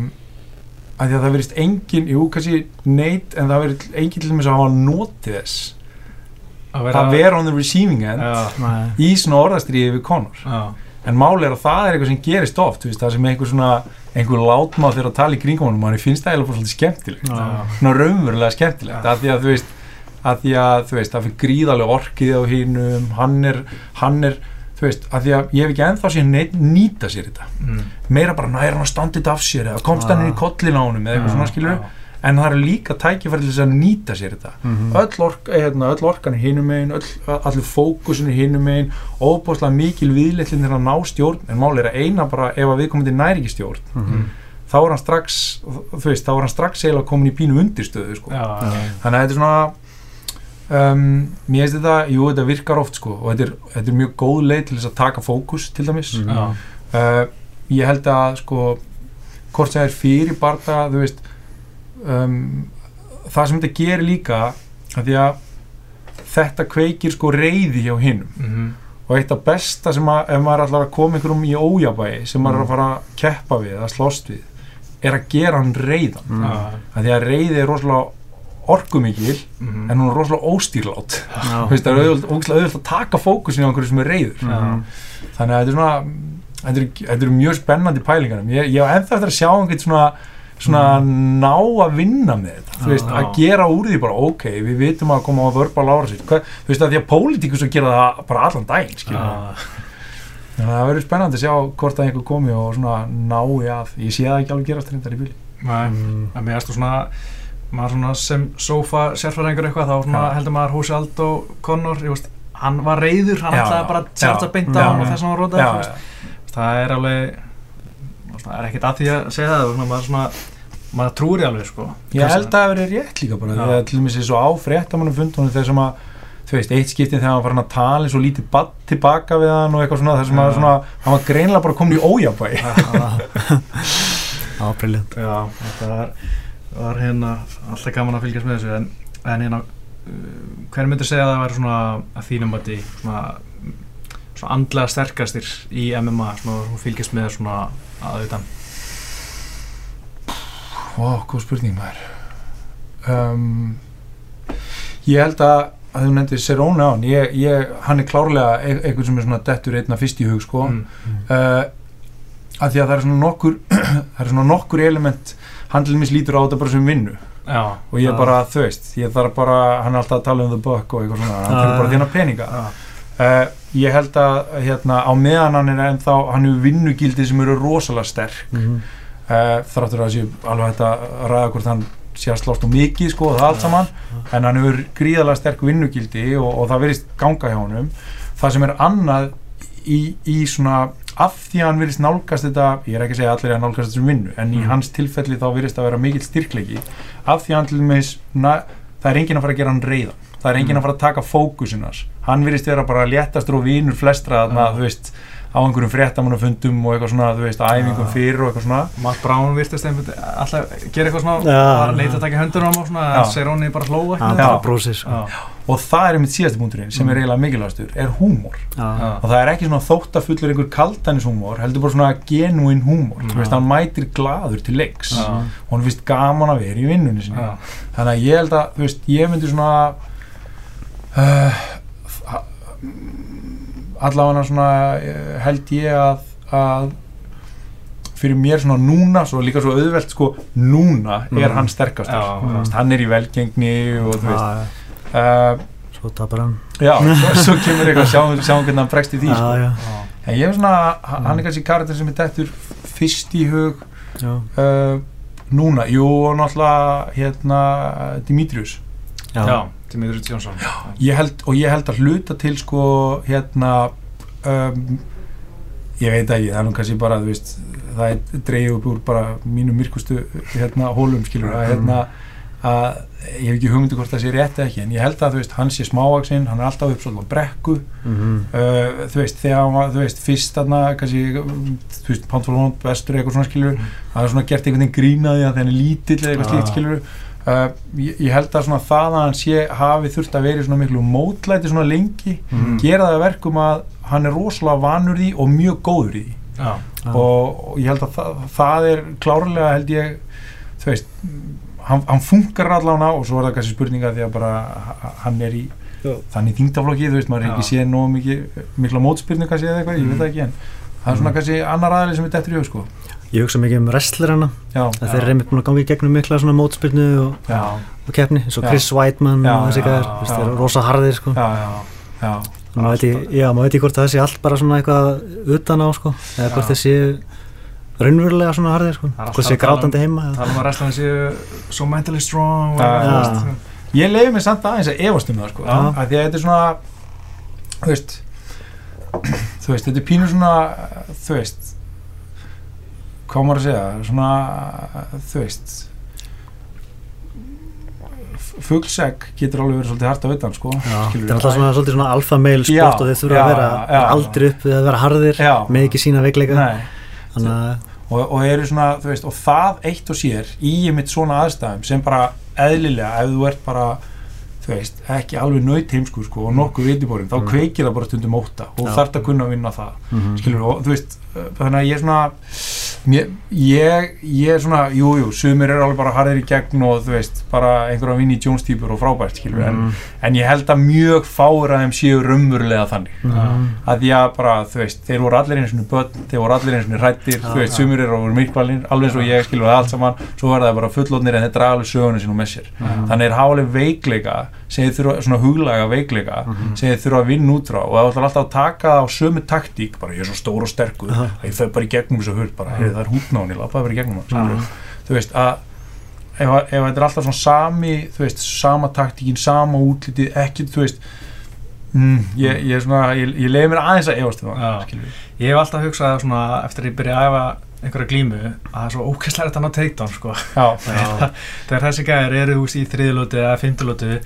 að því að það verist engin, jú kannski neitt en það verið engin til þess að hafa notið þess. Að að vera on the receiving end já, í svona orðastriði við Conor já, en máli er að það er eitthvað sem gerist oft þú veist, það sem einhver svona einhver látmáð þegar að tala í kringum honum manni finnst það eiginlega bara svolítið skemmtilegt. Já. svona raunverulega skemmtilegt. Já. að því að þú veist að því að þú veist það fyrir gríðarlega orkið á hinnum hann er, hann er þú veist, að því að ég hef ekki sér neitt nýta sér þetta. Mm, meira bara nær hann að standa þetta af sér eða komst hann inn í kollin á honum eða eitthvað svona skilur já, en það er líka tækifæri til að nýta sér þetta Mhm. öll, ork, eh, hérna, öll orkan er hinum megin öll, allir fókusin er hinum megin óbúslega mikil viðleitlinn til að ná stjórn en máli er að eina bara ef að við komum til næri ekki stjórn Mhm. þá er hann strax þú veist, þá er hann strax eiginlega komin í pínu undirstöðu sko. já, þannig að þetta er svona um, mér finnst þetta, jú þetta virkar oft sko, og þetta er, þetta er mjög góð leið til þess að taka fókus til dæmis Mhm. já, uh, ég held að sko hvort sem það er fyrir barða þú veist um, það sem þetta gerir líka að því að þetta kveikir sko reyði hjá hinnum mhm, og eitt af besta sem að ef maður ætlar að koma einhverjum í ójabæi sem maður er að fara að keppa við að slóst við er að gera hann reyðan Mhm. já, að því að reyði er rosalega orkumikil mhm, en hún er rosalega óstýrlátt Já. Þú veist, það er auðvöld að taka fókusin á einhverju sem er reyður já, þannig að þetta er svona þetta eru, þetta eru mjög spennandi pælingar. Ég, ég á ennþá eftir að sjá einhvern svona svona ná að vinna með þetta. Þú veist, að gera úr því bara ok, við vitum að koma á vörpa lára sér Hva, þú veist að því að pólitíkus að gera það bara allan daginn að það verður spennandi að sjá hvort að einhver komi og svona nái að. Ég sé það ekki alveg gerast reyndar í bíli. Nei, Mhm. að mér erstu svona maður svona sem sofa sérfræðingur eitthvað þá svona heldur maður Húsi Aldó Connor, veist, hann var reyður, hann ætlaði bara að tjarta já, beint á hann og þess að hann var rótað það er alveg það er ekkert að því að segja það svona, maður, svona, maður trúir í alveg sko. Ég held að það verið rétt líka bara Já. þegar til dæmis er svo á fréttamannum fundunum þegar sem að þú veist, eitt skiptið þegar hann var hann að tala eins og lítið badd tilbaka við hann og eitthvað svona þar sem að svona, hann var greinlega bara komin í ójabæ Já, briljant Já, þetta var, var hérna alltaf gaman að fylgjast með þessu en, en hérna uh, hver myndir segja að það væri svona að þínum að svona, svona andlega sterkastir í MMA þú fylgjast með svona að utan? Ó, góð spurning maður. Um, Ég held að að þú nefndir Serone á hann. Ég, ég, hann er klárlega e eitthvað sem er svona dettur einna fyrst í hug sko. Mm. uh, að því að það er svona nokkur það er svona nokkur element hann til dæmis lítur á þetta bara sem vinnu. Já, og ég er bara, þú veist, ég þarf bara hann er alltaf að tala um the buck og eitthvað svona. Hann fyrir bara þjána peninga. Uh, ég held að hérna, á meðan hann er ennþá, hann hefur vinnugildi sem eru rosalega sterk. Mhm. uh, þráttur að sé alveg hægt að ræða hvort hann sé að slást og mikið sko og það allt saman. en hann hefur gríðalega sterk vinnugildi og, og það verðist ganga hjá honum. Það sem er annað í, í svona af því að hann verðist nálgast þetta ég er ekki að segja allir að nálgast þetta sem vinnu en í Mm. hans tilfelli þá verðist að vera mikill styrkleiki. Af því að hann til dæmis na, það er enginn að fara að gera hann reyðan það er enginn Mm. að fara að taka fókusin hans hann verðist vera bara léttastur og vinur flestra þarna, Já. þú veist, á einhverjum fréttamannafundum og eitthvað svona, þú veist, æfingum fyrir og eitthvað svona. Matt Brown virtist einmitt alltaf gera eitthvað svona bara leita að taka höndunum á svona Já. segir honni bara hlóa brósið sko. Já, og það er einmitt síðasti punkturinn sem er Mm. eiginlega mikilvægastur er húmor. Og það er ekki svona þóttafullur einhver kaltanis húmor heldur bara svona genuine húmor. Þú veist, hann mætir gladur til leiks. Og hann finnst gaman að vera í vinnunni sinni. Já, þannig að ég held að, þú veist, ég myndi svona uh, allavega svona uh, held ég að, að fyrir mér svona núna svo líka svo auðvelt sko núna er Mm. hann sterkastur Já, Þú veist, hann er í velgengni og þú veist. Uh, Svo tapar hann. Já, svo, svo kemur eitthvað sjáum, sjáum hvernig hann bregst í því Já, sko. en ég er svona, hann hann er kannski karakter sem er dettur fyrst í hug uh, núna, jú og náttúrulega hérna Dimitrius Dimitri Jónsson. Ég held, og ég held að hluta til sko hérna um, ég veit ekki, það er nú kannski bara veist, það er dreigð upp úr bara mínu myrkustu hérna hólum skilur að hérna að ég hef ekki hugmyndu hvort það sé rétt eða ekki en ég held að þú veist, hann sé smávaksinn hann er alltaf upp svolítið á brekku. Mhm. uh, þú veist, þegar hann var, þú veist, fyrst þarna, kannski, þú veist, Pantfólón bestur eitthvað svona skilur, Mm. hann er svona gert einhvern veginn grínaði að hann er lítill eða eitthvað Ah. slíkt skilur uh, ég, ég held að svona það að hann sé hafi þurft að vera í svona miklu mótlæti svona lengi, Mm. gera það að verkum að hann er rosalega vanur í og mjög góður í því já, Já. og, og ég held að það, það er klárlega held ég, þú veist hann, hann funkar allavega og svo er það kannski spurninga því að bara hann er í Já. þannig þingtaflokki, þú veist, maður er ekki séð nógu mikið, mikla mótspyrnu kannski eða eitthvað, ég veit Mm. það ekki en það er svona Mm. kannski annar aðeins sem er dettur í hug sko Ég hugsa mikið um wrestlerana. Já, Það þeir eru einmitt búin að ganga í gegnum mikla svona mótspyrnu og, og keppni eins og. Chris Weidman og þessi já. Þeir eru rosa harðir sko. Já, já, já. maður veit, ekki hvort það sé allt bara svona eitthvað utan á sko eða hvort þeir séu raunverulega svona harðir sko. Það er hvort að tala um- grátandi heima eða- tala um að wrestlan séu so mentally strong og ég leiði mig samt aðeins að efast um það sko, að því að þetta er svona þú veist þú veist, þetta er pínu svona þú veist hvað maður að segja, svona þú veist fuglsegg getur alveg verið svolítið hart að utan sko, þetta er alltaf svona, svolítið svona alfa male Já, sport og þeir þurfa já, að vera já. aldrei upp við að vera harðir Já. með ekki sína veikleika og, og eru svona, veist, og það eitt og sér í mitt svona aðstæðum sem bara eðlilega, ef þú ert bara veist, ekki alveg nöyt heimsku sko, og nokkuð vitiborinn, þá Mm. kveikir það bara stundum óta og Já. þarft að kunna að vinna það mhm. skilur, og veist, þannig að ég er svona mér, ég, ég er svona jú, jú, sumir eru alveg bara harðir í gegn og þú veist, bara einhverja vinni í Jones típur og frábært, skilur, en, Mhm. en ég held að mjög fáir að þeim séu raunverulega þannig Mhm. að því að bara, þú veist, þeir voru allir einu svona börn, þeir voru allir einu svona rættir Já, þú veist, sumir eru over myrkvalin, alveg eins og ég skilur það allt saman, svo er það bara fullotnir en þeir draga alveg söguna sínum með sér Mhm. þannig er alveg veikleika sem þeir þurfa, svona huglaga veikleika Mhm. sem þeir þurfa að vinna út frá og það ætlar alltaf að taka það á sömu taktík bara ég er svo stór og sterkur Aha. að ég þau bara í gegnum þessu hurð bara, hey, það er hútnáni, lappaði bara í gegnum það skilurðu. Mhm. þú veist, að ef, að- ef þetta er alltaf svona sami þú veist, sama taktíkin, sama útlitið ekki, þú veist mm, ég, ég, er svona, ég, ég leiði mér aðeins að efast um það. Ég hef alltaf hugsað svona eftir að ég byrja að æfa einhverja glímu að það er svo ókvæslega þetta ná takedown sko. já, Þegar þessi gæðir eru í þriðlóti eða fymtulóti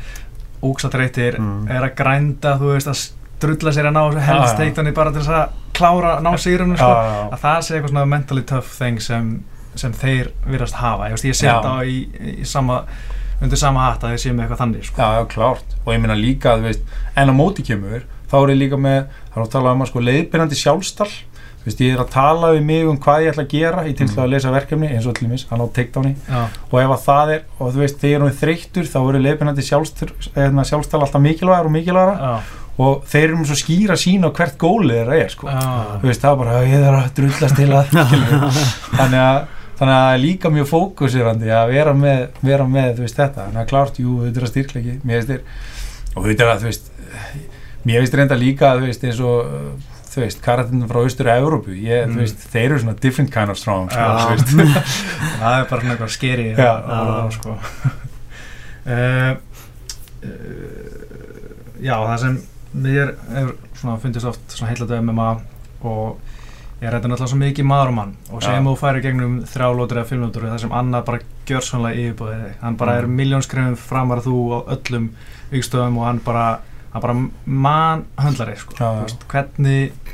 óksatreitir Mm. er að grænda þú veist að drulla sér að ná þessu helst Já, já. takedowni bara til þess að klára ná sigurinn já, sko. að það sé eitthvað svona mentally tough thing sem, sem þeir virðast hafa ég, veist, ég set á í, í sama undir sama hatt að þeir séu með eitthvað þannig sko. já, já, klárt og ég meina líka, þú veist, en á móti kemur þá er ég líka með, þá er að tala um að sko leiðbyrjandi sjálfstall þú veist, ég er að tala við mig um hvað ég ætla að gera í tilslega að lesa verkefni, eins og allir mis, hann á takedowni Já, og ef að það er, og þú veist, þegar hún er þreyttur þá eru leiðbyrjandi sjálfstall alltaf mikilvægar og mikilvægara. Já, og þeir eru með svo skýra sín á hvert gólið þeirra er, sko. Já, þú veist, það er bara, ég þarf að drullast til að þannig að þannig að það er líka mjög fókusirandi að vera með, vera með þú veist þetta, þannig að klárt, jú, þetta er að styrklegi mér veist þér, og þú veist mér veist reynda líka þú veist eins og þú veist, karatinn frá austur Európu, ég, Mm. þeir eru svona different kind of strong, sko, þú veist það er bara svona eitthvað skeri Já. já, sko. uh, uh, já, það sem mér er svona fundist oft svona heillatu MMA og ég er þetta náttúrulega svo mikið maður og mann og sem þú færi gegnum þrjálótur eða fimmlótur það sem annað bara gjör svonlega yfirbúðið hann bara er Mm. miljónskrefum framar þú á öllum vikstöðum og hann bara hann bara mann höndlar sko. Já, veist, hvernig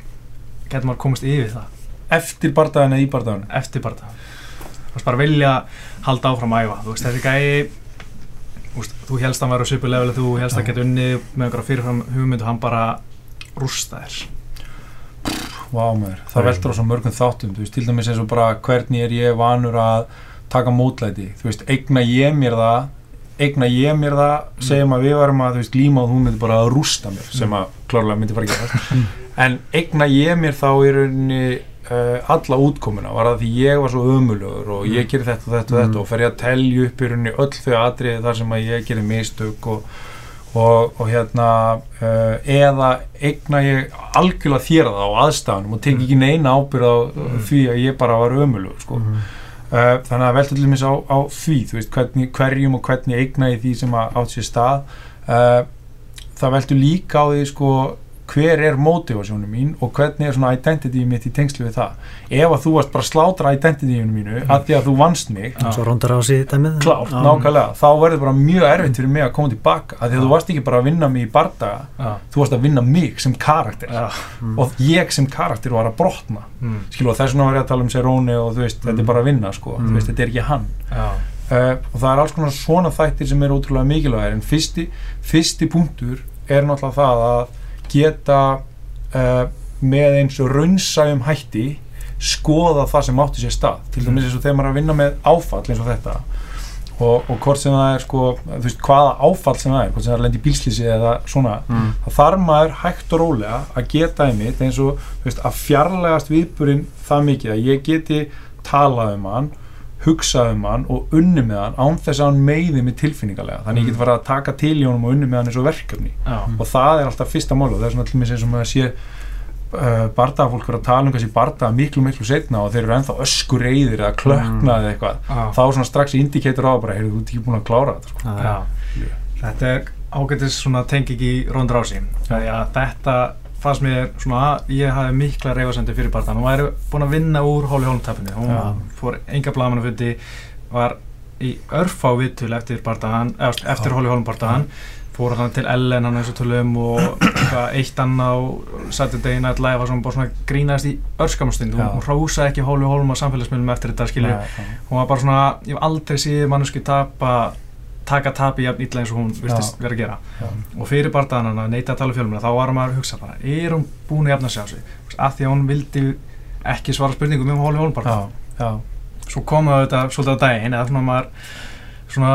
getur maður komist yfir það? Eftir bardaðin eða í bardaðin eftir það þú veist bara vilja halda áfram að æfa. Þú veist þessi gæi þú, þú helst að hann væri á svipu level þú helst að Já. geta unni með einhverja fyrirfram hugmyndu hann bara rústa þér Vá maður, það veldur á svo mörgum þáttum. Þú veist, til dæmis eins og bara hvernig er ég vanur að taka mótlæti? Þú veist, eigna ég mér það eigna ég mér það, Mm. segjum að við varum að veist, glíma og hún myndi bara að rústa mér sem að klárlega myndi fara að gera en eigna ég mér þá í rauninni uh, alla útkomuna var það því ég var svo ömulugur og ég gerir þetta og þetta og þetta Mm. og fer ég að telja upp í rauninni öll þau atriði þar sem að ég gerir mistök og og, og hérna uh, eða eigna ég algjörlega þér það á aðstæðanum og tek ekki neina ábyrð á Mm. því að ég bara var ömulug sko. Mhm. Uh, þannig að velta til dæmis á, á því veist, hvernig, hverjum og hvernig eigna ég því sem átt sér stað. Uh, það veltur líka á því sko hver er motivasjónu mín og hvernig er svona identity mitt í tengslu við það? Ef að þú varst bara að slátra identityinu mínu Mm. að því að þú vannst mig klárt, Já. nákvæmlega. Þá verður bara mjög erfitt fyrir mig að koma tilbaka að því að þú varst ekki bara að vinna mig í bardaga já, þú varst að vinna mig sem karakter. Já, Mm. og ég sem karakter var að brotna. Mm, skilu og þess vegna var ég að tala um Seróni og þú veist, þetta er bara að vinna sko, Mm. þú veist, þetta er ekki hann. Uh, og það er alls konar svona þættir sem eru ótrúlega mikilvægir. En fyrsti, fyrsti punktur er náttúrulega það að geta uh, með eins og raunsæjum hætti skoða það sem átti sér stað til dæmis eins og þegar maður er að vinna með áfall eins og þetta og, og hvort sem það er sko, þú veist, hvaða áfall sem það er hvort sem það er lendi í bílslýsi eða svona Mm. þá þarf maður hægt og rólega að geta einmitt eins og þú veist, að fjarlægast viðburinn það mikið að ég geti talað um hann hugsað um hann og unni með hann án þess að hann meiði mig tilfinningarlega þannig ég get farið að taka til í honum og unni með hann eins og verkefni. Já, og það er alltaf fyrsta mál og það er svona til mér sem maður sé uh, bardagafólk vera að tala um kannski bardaga miklu miklu setna og þeir eru ennþá öskur reyðir eða klökna eða eitthvað. Já, þá svona strax indikator á bara, heyrðu, þú ekki búin að klára þetta sko. Já, já. þetta er ágætis svona tenging í Ronda Rási því að þetta fannst mér svona að ég hafi mikla reyfasendi fyrir barðan hún væri búin að vinna úr Hóli Hólmtapinu hún Já. fór enga blamannafundi var í örfá viðtölu eftir barðan, eftir. Hóli Hólm barðan fór hann til Ellen hann eins og tölum og eitt annað á Saturday Night Live var svona bara svona grínast í örskamstund hún, Já. hún hrósaði ekki Hóli Hólm á samfélagsmiðlum eftir þetta skilju hún var bara svona, ég hef aldrei séð mannesku tapa taka tapi jafn illa eins og hún virtist vera að gera Já. og fyrir bardaðan að neita að tala fjölmuna þá var maður að hugsa bara, er hún búin að jafna sig á sig af því að hún vildi ekki svara spurningum um Hóli Hólmbarð Já, já, svo komu þetta svolítið á daginn eða svona maður svona,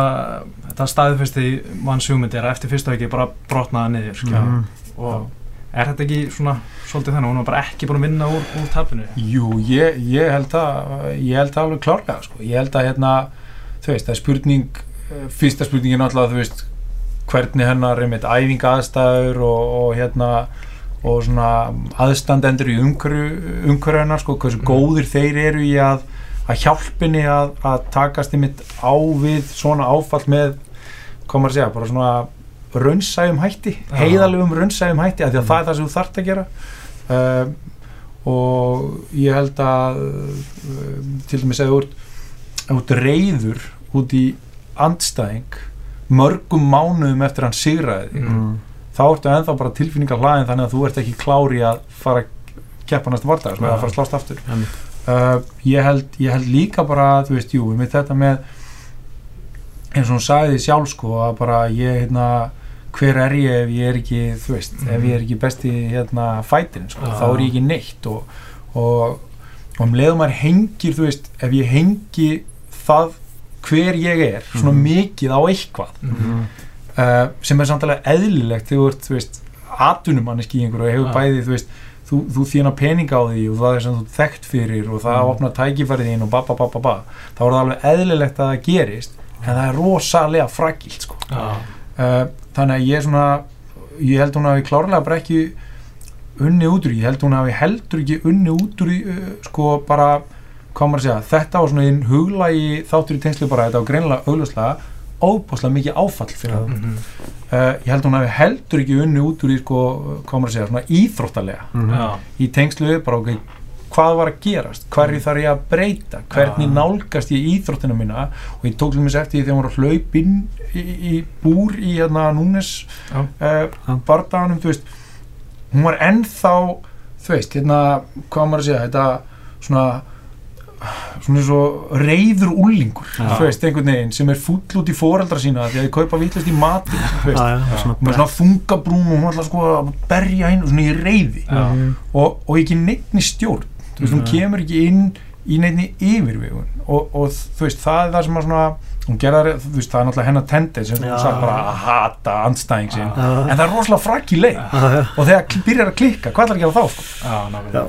þetta staðfesti manns hugmyndir að eftir fyrstu ekki bara brotnaða niður. Mhm. og er þetta ekki svona svolítið þannig, hún var bara ekki búin að vinna úr, úr tapinu Jú, ég, ég held að ég held að alveg klárlega sko. ég held að hérna, þú veist, það er spurning fyrsta spurningin náttúrulega þú veist, hvernig hennar með æfinga aðstæður og, og hérna og svona aðstandendur í umhverju hennar, sko, hversu Mhm. góðir þeir eru í að, að hjálpinni að, að takast einmitt á við svona áfall með, hvað maður að segja, bara svona raunsæjum hætti Já. heiðalegum raunsæjum hætti af því að Mm. það er það sem þú þarft að gera um, og ég held að um, til dæmis að þú ert, ert reyður út í andstæðing mörgum mánuðum eftir hann sigraði Mm. þá ertu ennþá bara tilfinningar hlaðin þannig að þú ert ekki klári að fara að keppa næsta vardags með Já. að fara að slást aftur uh, ég, held, ég held líka bara þú veist, jú, með þetta með eins og hún sagði sjálf sko að bara ég, hérna hver er ég ef ég er ekki, þú veist Mhm. ef ég er ekki besti, hérna, fætirinn sko, Já. þá er ég ekki neitt og, og, og um leiðum maður hengir, þú veist, ef ég hengi það hver ég er svona Mhm. mikið á eitthvað Mhm. uh, sem er samtalið eðlilegt þegar þú ert, þú veist, atvinnumanniski í einhverju og hefur Já. bæði, þú veist þú, þú þjána peninga á því og það er sem þú þekkt fyrir og það Mm. opnar tækifærið þín og ba ba ba ba ba þá er það alveg eðlilegt að það gerist en það er rosalega fragilt sko. Já. uh, þannig að ég er svona ég held hún hafi klárlega bara ekki unni út úr því, ég held hún hafi heldur ekki unni út úr því uh, sko bara, hvað maður að segja, þetta var svona einn huglagi þáttur í tengslu bara þetta var greinilega augljóslega óbúslega mikið áfall fyrir það Mhm. uh, ég held hún hafi heldur ekki unni út úr því sko, hvað maður að segja, svona íþróttalega. Mhm. Já. í tengslu bara ok, hvað var að gerast? Hverju þarf ég að breyta? Hvernig nálgast ég íþróttina mína? Og ég tók til mér eftir því þegar hún var að hlaup inn í, í búr í hérna núnes uh, bardaganum, þú veist. Hún var ennþá þú veist, hérna, hvað maður að segja þetta svona svona svo reyður úlingur Já. þú veist, einhvern veginn sem er fúll út í foreldra sína því að þið kaupa vítlust í mati og með svona þungabrún og hún ætla sko að berja inn og svona í reyði og, og ekki neittni stjórn. Þú veist, hún kemur ekki inn í neittni yfirvegun. Og, og þú veist, það er það sem að svona hún gerðar, þú veist, það er náttúrulega hennar tendenz sem hún sagt bara að hata andstæðing. Já. en það er rosalega frakk í leið og þegar byrjar að klikka, hvað ætlar að gera þá sko? Já, nákvæmlega.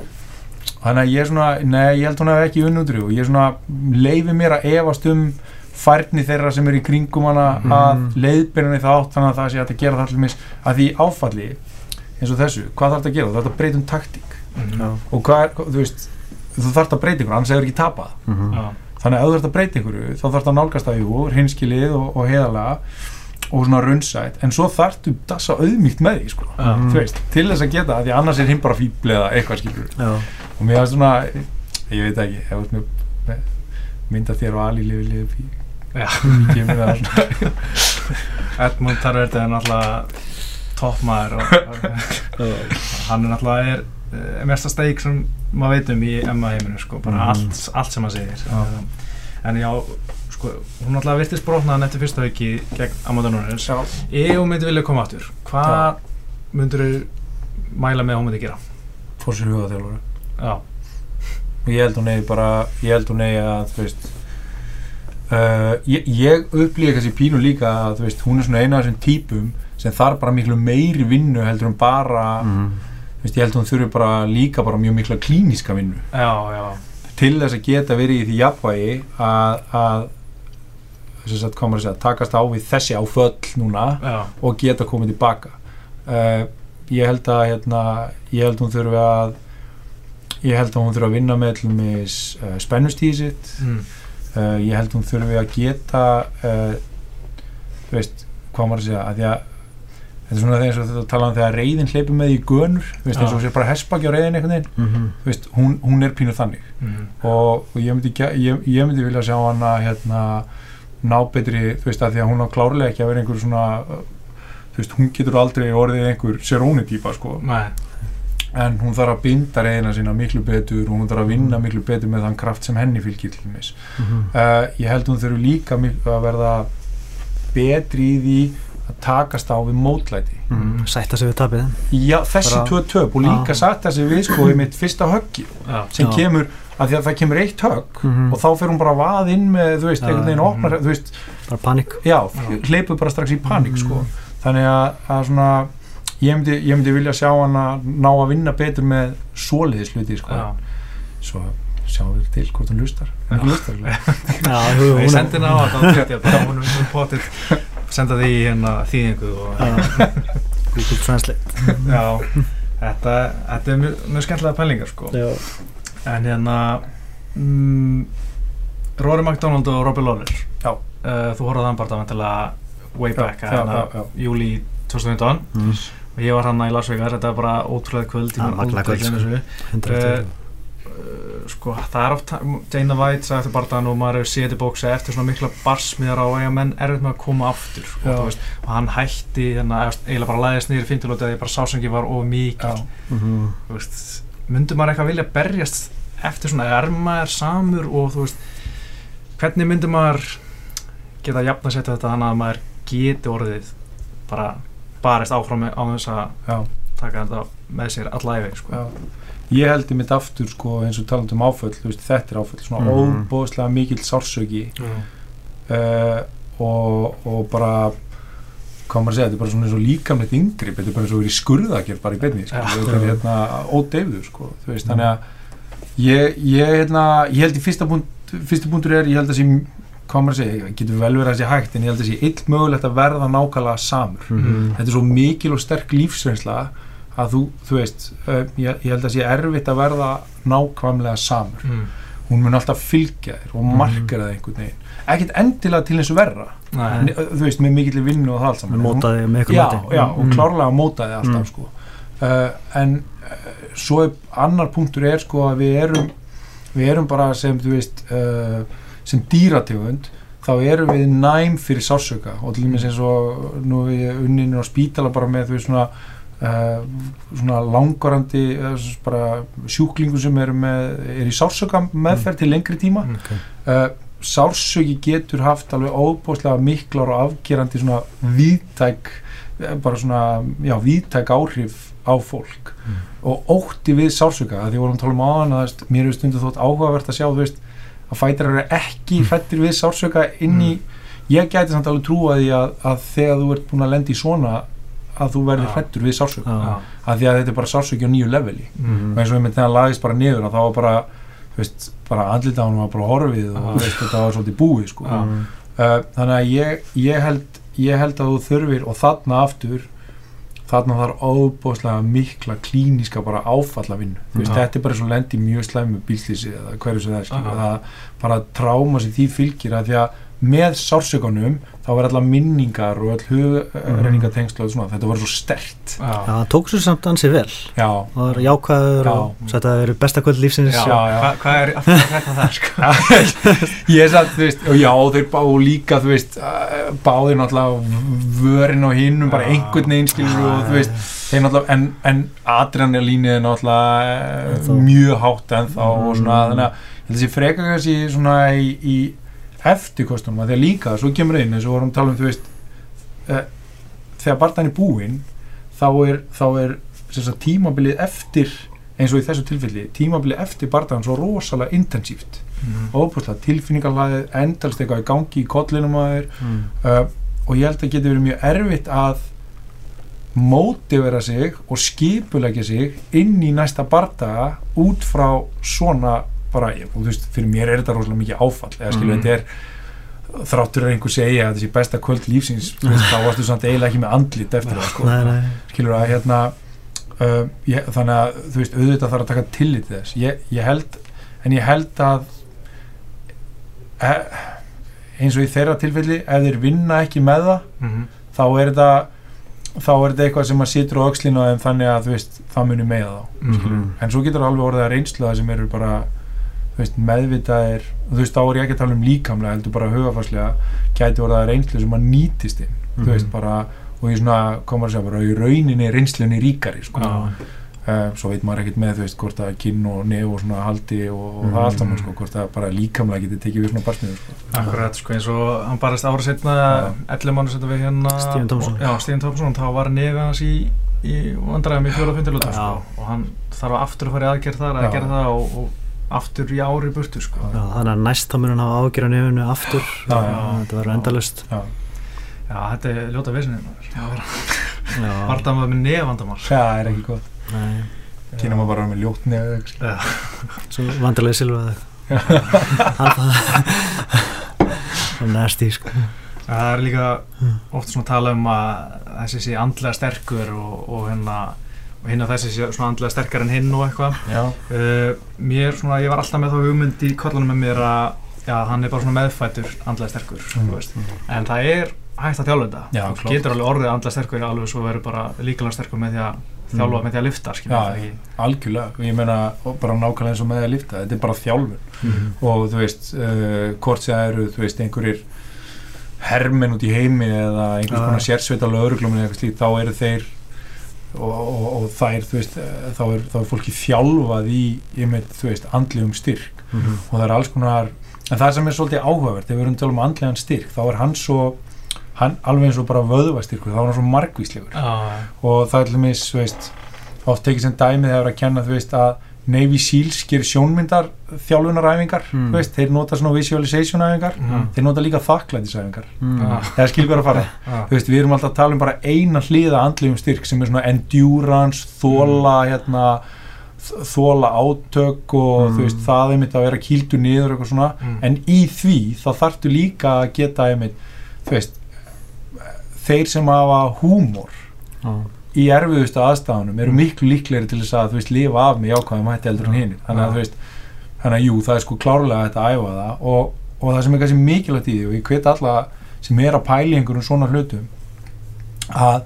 Þannig að ég er svona, nei, ég held hún hef ekki unnútri og ég er svona, leifi mér að efast um færni þeirra sem er í kringum hana Mhm. að leiðbyrjunni þátt þannig að það sé að gera það allir mis að því áfalli eins og þessu, hvað þarf þetta að gera? Það þarf að breyta um taktík. Já. og hvað er, þú veist þú þarf að breyta ykkur, annars hefur ekki tapað. Já. þannig að ef þú þarf að breyta ykkur þá þarf að nálgast það jú, hinskilið og, og heiðalega og svona runnsætt en svo þarftu dassa auðmýgt með því sko. Þú veist, til þess að geta því annars er hinn bara fíbl eða eitthvað skilur Já. og mér var svona, ég veit ekki ert með, með mynda þér og Ali lifi lifi svona Edmund Tarverdi er náttúrulega toppmaður og hann er náttúrulega er uh, mesta steik sem maður veit um í Emma heiminu sko, bara Mhm. allt, allt sem maður segir Já. en já, sko, hún náttúrulega virtist brotnaðan eftir fyrsta viki gegn Amanda Nunes Já. ef hún myndi vilja koma aftur hvað myndur þú mæla með að hún myndi gera? fór sér huga þjálfur Já, ég held hún eigi bara ég held hún eigi að þú veist uh, ég, ég upplýði kannski pínu líka að þú veist, hún er svona eina af þessum típum sem þarf bara miklu meiri vinnu heldur en bara Mhm. þú veist, ég held hún þurfi bara líka bara mjög mikla klíníska vinnu já, já, til þess að geta verið í því jafnvægi að, að að að segja, takast á við þessi áföll núna já, og geta komið tilbaka uh, ég held að hérna, ég held hún þurfi að ég held að hún þurfi að vinna með uh, spennustíði sitt mm. uh, ég held hún þurfi að geta þú veist, hvað maður að segja að því að þetta er svona þegar eins og þetta tala um þegar reyðin hleypur með í gönur þú veist, eins og sér bara hespaki á reyðin einhvern veginn Mhm. þú veist, hún, hún er pínu þannig Mm. og, og ég, myndi, ég, ég myndi vilja sjá hana hérna, ná betri þú veist að því að hún á klárlega ekki að vera einhver svona þú veist, hún getur aldrei orðið einhver serónitýpa sko. Nei, en hún þarf að binda reyðina sína miklu betur og hún þarf að vinna miklu betur með þann kraft sem henni fylgir til dæmis. Mhm. uh, ég held hún þurfi líka að verða betri í því að takast á við mótlæti. Mhm. Sætta sig við tapið. Já, þessi tvö töp og líka satt þessi við sko í mitt fyrsta höggi sem Já. kemur, að því að það kemur eitt högg Mhm. og þá fer hún bara að vaða inn með, þú veist, Já, einhvern veginn mhm. opnar, þú veist, Bara panik já, hleypur bara strax í panik, Mhm. sko þannig að, að svona ég myndi, ég myndi vilja sjá hann að ná að vinna betur með svoleiðis hluti, sko já. svo sjáum við til hvort hún lustar Já. hún lustar, alveg. Já, jú, Ég sendi henni á að það þá hún er potið senda því í hérna þýðingu og. Google Translate já, þetta, þetta er mjög, mjög skemmtilega pælingar sko Já. En hérna mm, Rory McDonald og Robbie Lawler Já. uh, þú horfði þann bara vantilega way back já, hérna, já, já. júli 2015 mm. og ég var hann í Las Vegas, þetta var bara ótrúlega kvöld, ég Ja, gleyma sko. þessu. 100 Uh, sko, það er oft Dana White sagði eftir barðan og maður hefur séð í bóksi eftir svona mikla barsmiðar á eiga menn erfitt með að koma aftur þú veist, og hann hætti hérna, eða, eiginlega bara læðist niður í fintilóti að ég bara sásengi var of. Mhm. þú veist, myndi maður eitthvað vilja berjast eftir svona, er maður samur og þú veist hvernig myndi maður geta jafn að setja þetta þannig að maður geti orðið bara barist áfram á þess að Já. taka þetta með sér alla æfi sko. Já. ég held í mitt aftur sko, eins og talandi um áföll þú veist, þetta er áföll, svona Mhm. óbóðslega mikill sársöki uh, og, og bara hvað maður að segja, þetta er bara svona eins og líkamlegt yngripp, þetta er bara eins og verið skurðakjör bara í beinni, sko, er hérna ódeyfðu, sko, þú veist, þannig að ég, ég, hérna, ég held í fyrsta punktur er, ég held að sé hvað maður að segja, getur vel verið að sé hægt en ég held að sé ill mögulegt að verða nákvæmlega samur Mhm. þetta er svo mikil og sterk lífsreynsla að þú, þú veist uh, ég, ég held að sé erfitt að verða nákvæmlega samur mm. hún mun alltaf fylgja þér og Mhm. markera það einhvern veginn ekkert endilega til eins og verra Nei. Nei, þú veist, með mikill vinnu og það allt saman mótaði með ykkur já, mati já, og Mm. klárlega mótaði alltaf Mm. sko. uh, en svo er annar punktur er sko að við erum við erum bara sem þú veist uh, sem dýrategund þá erum við næm fyrir sársöka og til dæmis eins og nú er ég unninu á spítala bara með þú veist svona Uh, svona langvarandi uh, bara sjúklingu sem er, með, er í sársöka meðferð til lengri tíma Mm. uh, sársöki getur haft alveg óbúslega miklar og afgerandi svona víðtæk eh, bara svona, já, víðtæk áhrif á fólk Mm. Og ótti við sársöka, að því vorum tala um áðan að mér hefur stundu þótt áhugavert að sjá veist, að fætir eru ekki Mm. hrættir við sársöka inn í ég gæti samt alveg trúa því að, að þegar þú ert búin að lenda í svona að þú verður Já. hrættur við Já. Já. að því að þetta er bara sársöki á nýju leveli Mm. og eins og við með þegar hann lagðist bara niður og þá var bara, veist, bara andlita hann var bara horfið og þú veist, þetta var svolítið búið sko. Mm. uh, þannig að ég, ég, held, ég held að þú þurfir og þarna aftur þarna þarf óbúslega mikla klíniska bara áfalla vinnu þú veist, Já. þetta er bara svo lendi mjög slæmu bílslýsi eða hverju sem það er skilur, Já. það bara tráma sem því fylgir að því að með sársökunum þá er allar minningar og all hugreiningatengslu og svona, þetta var svo stert Já, Já. það tók svo samt ansið vel já, það var jákvæður Já. og þetta verið besta kvöld lífsins Já. Já, já. Hva, hvað er aftur að hætta það sko? ég er satt, þú veist, já, þeir bá líka, þú veist, uh, báðir náttúrulega vörin og hinnum, bara einhvern veginn, skilur og þú veist, þeir náttúrulega, en, en adrenalínið er náttúrulega Ennþá. mjög hátt ennþá og svona, Mm. þannig að þessi freka kannski svona í, í eftirkostunum, að því að líka, svo kemur inn, eins og vorum tala um, þú veist, uh, þegar barndan er búinn, þá er, þá er sagt, tímabilið eftir, eins og í þessu tilfelli, tímabilið eftir barndan svo rosalega intensíft Mm. óbúslega tilfinningarlæðið endalst eitthvað í gangi í kollinum að þér mm. uh, og ég held að geti verið mjög erfitt að mótivera sig og skipulegja sig inn í næsta bardaga út frá svona bara, þú veist, fyrir mér er þetta rosalega mikið áfall eða skilur, Mhm. þetta er þráttur að einhver segja að þessi besta kvöld lífsins veist, þá varstu samt eiginlega ekki með andlit eftir það sko skilur að hérna uh, ég, þannig að þú veist auðvitað þarf að taka tillit til þess ég, ég held, en ég held að e, eins og í þeirra tilfelli ef þeir vinna ekki með það Mhm. þá er þetta þá er þetta eitthvað sem að situr á á þeim þannig að þú veist, það muni með þá Mhm. en svo getur alveg orðið að reynslu það sem eru bara veist, meðvitaðir þú veist, þá er ég ekki að tala um líkamlega heldur bara hugafarslega, gæti orðið að reynslu sem að nýtist inn, þú Mhm. veist, bara og ég svona, komar að segja, bara í rauninni reynslunni ríkari, sko Já. uh, svo veit maður ekkert með, þú veist, hvort að kinn og nef og svona haldi og, og Mhm. það allt saman, sko, hvort að bara líkamlega geti tekið við svona barsmiður, sko Akkurat, sko, eins og hann barist ára setna 11 mánu setna við hérna Stephen Thompson. Já, Stephen Thompson, þá var nefið hans í, í vandræðum í fjóra fundilóta Já. sko. og hann þarf aftur að fara í aðgerð þar að Já. gera það og, og aftur í ári burtu sko. Já, þannig að næst þá mun hann hafa ágjör á nefnu aftur. Já, já. þetta verður endalust Já, Já, þetta er ljóta vissinni Já, Vardamað með nefandamál. Það er ekki gott. Nei, kynna maður bara með ljótt nef eða eitthvað, Já, svo vandarlega silfa það nasty sko. Það er líka Mm. oft svona tala um að þessi sé andlega sterkur og, og hérna og hinn að þessi sé svona andlega sterkar en hinn og eitthvað. Uh, Mér svona, ég var alltaf með þá hugmynd í kollunum með mér að já, hann er bara svona meðfættur andlega sterkur Mm. en það er hægt að þjálfa þetta. Þú getur alveg orðið andla sterkur alveg svo verður bara líkalega sterkur með því að þjálfa Mm. með því að lifta Já, algjörlega, ég meina bara nákvæmlega eins og með að lifta, þetta er bara þjálfun. Mhm. og þú veist, uh, hvort það eru, þú veist, einhverjir hermenn út í heimi eða einhvers konar sérsveita lögreglum eða eitthvað slíkt, þá eru þeir og, og, og þær, þú veist, eh, þá er, þá er fólki þjálfað í, ég með, þú veist, andlegum styrk. Mhm. og það er alls konar en það sem er svolítið áhugavert, ef við erum að tala um andlegan styrk, þá er hann svo hann alveg eins og bara vöðvastyrkur, þá er hann svo margvíslegur. Já, og það er til mis, þú veist oft tekið sem dæmið þegar að kenna, þú veist, að Navy Seals gerir sjónmyndar þjálfunaræfingar, Mm. veist, þeir nota svona visualization æfingar, Mm. þeir nota líka þakklætisæfingar, Mhm. Já. eða skilur hvað að fara þú veist, við erum alltaf að tala um bara eina hliða andlegum styrk sem er svona endurance þóla, hérna þ- þóla átök og Mm. þú veist, það er mitt að vera kýldur niður og eitthvað svona, Mm. en í því þá þarftu líka að geta einmitt, þeir sem hafa húmor Já. Í erfiðustu aðstafanum eru miklu líklegri til þess að þú veist lifa af með jákvæðum hætti eldur en hinn þannig að þú veist þannig að jú, það er sko klárlega hægt að æfa það og, og það sem er kannski mikilvægt í því og ég hvet alla sem er að pæla í einhverjum svona hlutum að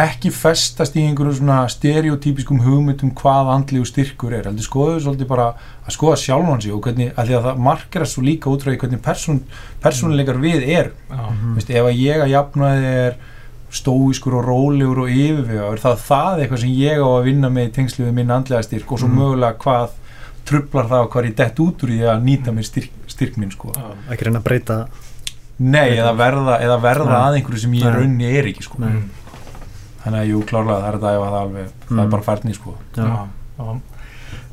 ekki festast í einhverjum svona stereotypiskum hugmyndum hvað andlegu styrkur er. Heldur skoðu svolítið bara að skoða sjálfan sig og hvernig, að því að það markera svo líka út frá því hvernig persón, persónuleikar við er. Já, Mhm. Veist, ef að ég að jafna þið er stóískur og rólegur og yfirvegaður þá er það eitthvað sem ég á að vinna með í tengslu við minn andlega styrk og svo Mhm. mögulega hvað trublar það og hvað er ég dett út úr því að nýta mér styrk, styrk minn sko. já. ekki reyna að breyta Nei, eða verða, eða verða að einhverju sem ég raunni er ekki sko. Mm. þannig að jú, klárlega það er þetta að það alveg það Mm. er bara færni sko. Já. Já.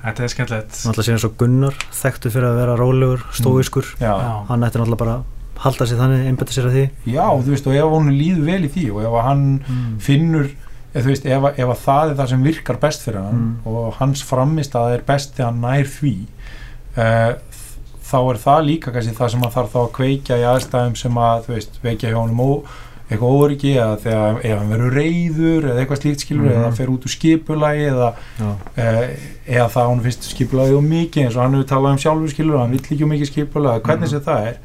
Þetta er skemmtilegt náttúrulega sé eins og Gunnar þekktu fyrir að vera rólegur, stóiskur já. Já. hann ætti náttúrulega bara að halda sér þannig einbæta sér að því já, þú veist, og ef hún líður vel í því og ef að hann mm. finnur eða, þú veist, ef, að- ef að það er það sem virkar best fyrir hann Mm. og hans framist að það er best þegar hann nær því uh, þá er það líka kannski það sem hann þarf þá að kveikja í aðstæðum sem að þú veist, veikja hjá honum ó, eitthvað óryggi eða þegar ef hann verður reyður eða eitthvað slíkt skilur Mhm. eða fer út úr skipulagi eða, uh, eða það hann finnst skipulagi og mikið eins og hann hefur talað um sjálfur skilur og hann vill ekki um mikið skipulagi hvernig Mhm. sem það er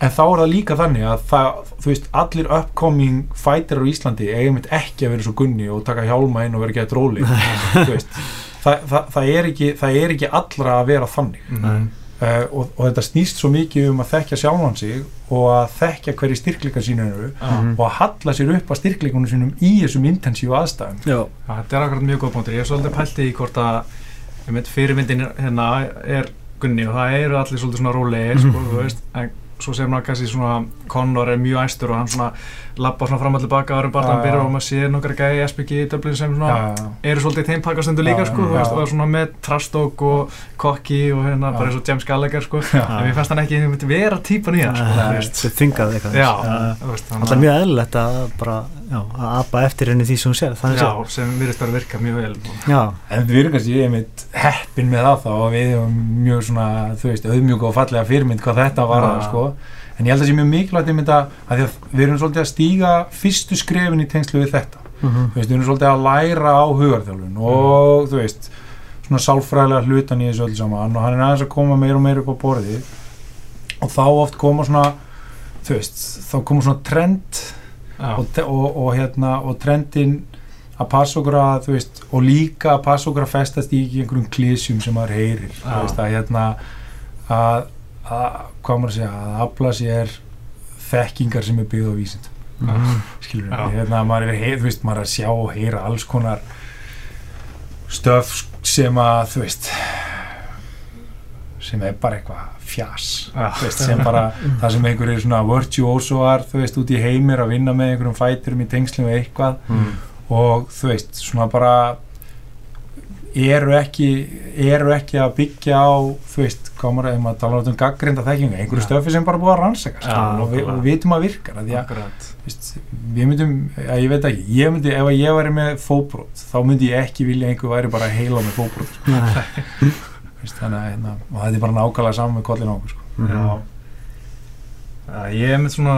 en þá er það líka þannig að það, þú veist, allir upcoming fighter á Íslandi eigum mitt ekki að vera svo gunni og taka hjálma inn og vera gett róli þú veist, það, það, það, er ekki, það er ekki allra að vera þannig Mm. uh, og, og þetta snýst svo mikið um að þekkja sjálfan sig og að þekkja hverju styrkleika sínu eru. Mhm. og að halla sér upp að styrkleikunum sínum í þessum intensíu aðstæðum já, þetta er akkurat mjög góð punktur. Ég er svolítið pæltið í hvort að fyrirmyndin hérna er Gunni og það eru allir svolítið svona rólegir, sko, þú veist, en svo segir maður kannski svona Conor er mjög æstur og hann svona labba svona fram og tilbaka árum bara Já, hann byrjar já. og maður sér nokkar gæði í SPG í Dublin sem svona Já, eru svolítið í þeim pakastundu líka, Já, sko, þú já. veist, og svona með Trastók og Kokki og hérna Já. bara eins og James Gallagher, sko, já, en mér fannst hann ekki vera típan í hann, sko, þau þingað eitthvað Já, Já. Það er mjög eðlilegt að bara, já, að apa eftir henni því sem hún sér, Já, sem virðist bara virka mjög vel. Já, En við erum kannski einmitt heppin með það þá og við erum mjög svona, þú veist, auðmjúk og fallega fyrirmynd hvað þetta var Já. sko. En ég held að það sé mjög mikilvægt einmitt að, að því að við erum svolítið að stíga fyrstu skrefin í tengslu við þetta. mhm, Þú veist, við erum svolítið að læra á hugarþjálfun og þú veist, svona sálfræðilega hlutan í þessu öll saman og hann er aðeins að koma meir og meir upp á borðið og þá oft koma svona, þú veist, þá koma svona trend og, og, og, hérna, og trendin að passa okkur að þú veist, og líka að passa okkur að festast í einhverjum klísjum sem maður heyrir þú veist, að hérna að, að hvað maður að segja, að afla sér þekkingar sem er byggð á vísind mhm, skilur við, hérna maður er, heyr, þú veist, maður er að sjá og heyra alls konar stöf sem að þú veist sem er bara eitthvað fjas Já. þú veist, sem bara það sem einhverjir svona virtuosoar þú veist, út í heimir að vinna með einhverjum fæturum í tengslum við eitthvað mhm, og þú veist, svona bara eru ekki eru ekki að byggja á þú veist, maður, ef maður talar um gaggrinda þekkinga, einhverju Já. stöfi sem bara búið að rannsaka Já, skilur, og, við, við vitum að virkar að því að akkurat. veist, við myndum, að ég veit ekki ég myndi, ef að ég væri með fóbrót þá myndi ég ekki vilja að einhver væri bara heila með fóbrót sko. þannig að hérna, og þetta er bara nákvæmlega saman með kollin á okkur sko. Já. Já, ég er með svona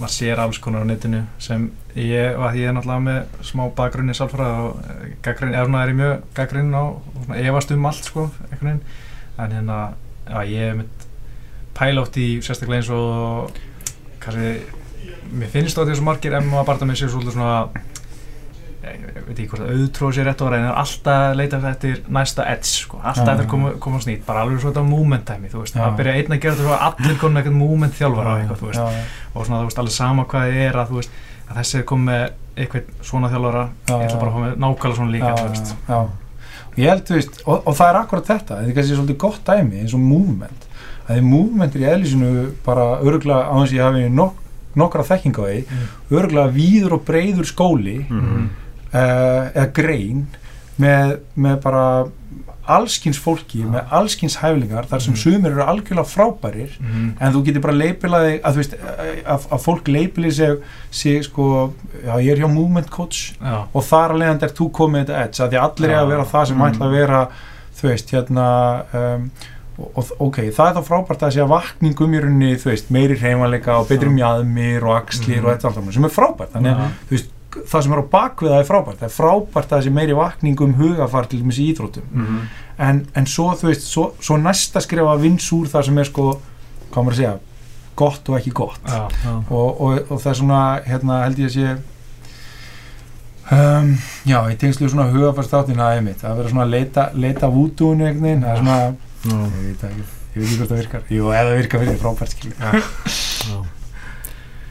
maður sér alls konar á netinu sem ég, og að ég er náttúrulega með smá bakgrunni sálfræða og eh, gagnrýni, eða svona er ég mjög gaggrinni á efast um allt sko einhvern veginn, en hérna já, ég er með pæla átt í sérstaklega eins og kannski mér finnst það að þessu margir MMA barndamenn séu svolítið svona ég, ég veit ekki hvort að auðtróð sér rétt en er alltaf að leita eftir næsta edge sko, alltaf Já. eftir að koma, koma á snýt bara alveg svona moment tæmi, þú veist, það byrja einn að gera þetta svo að allir konum með eitthvað moment þjálfara og og svona þú veist alveg sama hvað þið er að þú veist, að þessi er komið með eitthvað svona þjálfara, Já, ég ætla bara að fá með nákvæmlega svona líka, þú veist já, já. Og ég held, þú veist, og, og það er akkurat þetta þetta er kannski svolítið gott dæmi eins og movement að því movement er í eðlisinu bara örgulega á þess að ég hafi nok nokkra þekking á því, Mm. örgulega víður og breyður skóli Mhm. uh, eða grein með, með bara allskins fólki, með allskins hæflingar þar sem Mhm. sumir eru algjörlega frábærir Mhm. en þú getur bara leipilaði að, veist, að, að fólk leipilið sig, sig sko, já ég er hjá movement coach Já, og þar að leiðandi er þú komið þetta edge að því allir er Já. að vera það sem Mm. ætla að vera þú veist, hérna um, og, og ok, það er þá frábært að sé að vakningum í rauninni, þú veist, meiri hreyfanleika og betri Já. mjaðmir og axlir Mhm. og þetta allt sem er frábært þannig að þú veist, það sem er á bakvið það er frábært það er frábært að það sé meiri vakning um hugafar til dæmis í íþróttum Mhm. en, en svo, þú veist, svo, svo næsta skrifa vins úr það sem er sko hvað maður að segja, gott og ekki gott Já. Já. og, og, og það er svona hérna held ég að sé um, já, í tengslu svona hugafarstáttin að einmitt, að vera svona að leita, leita vúdúinu einhvern veginn, það er svona Já. ég veit ekki, ég veit ekki hvort það virkar jú, ef það virkar fyrir frábært skilur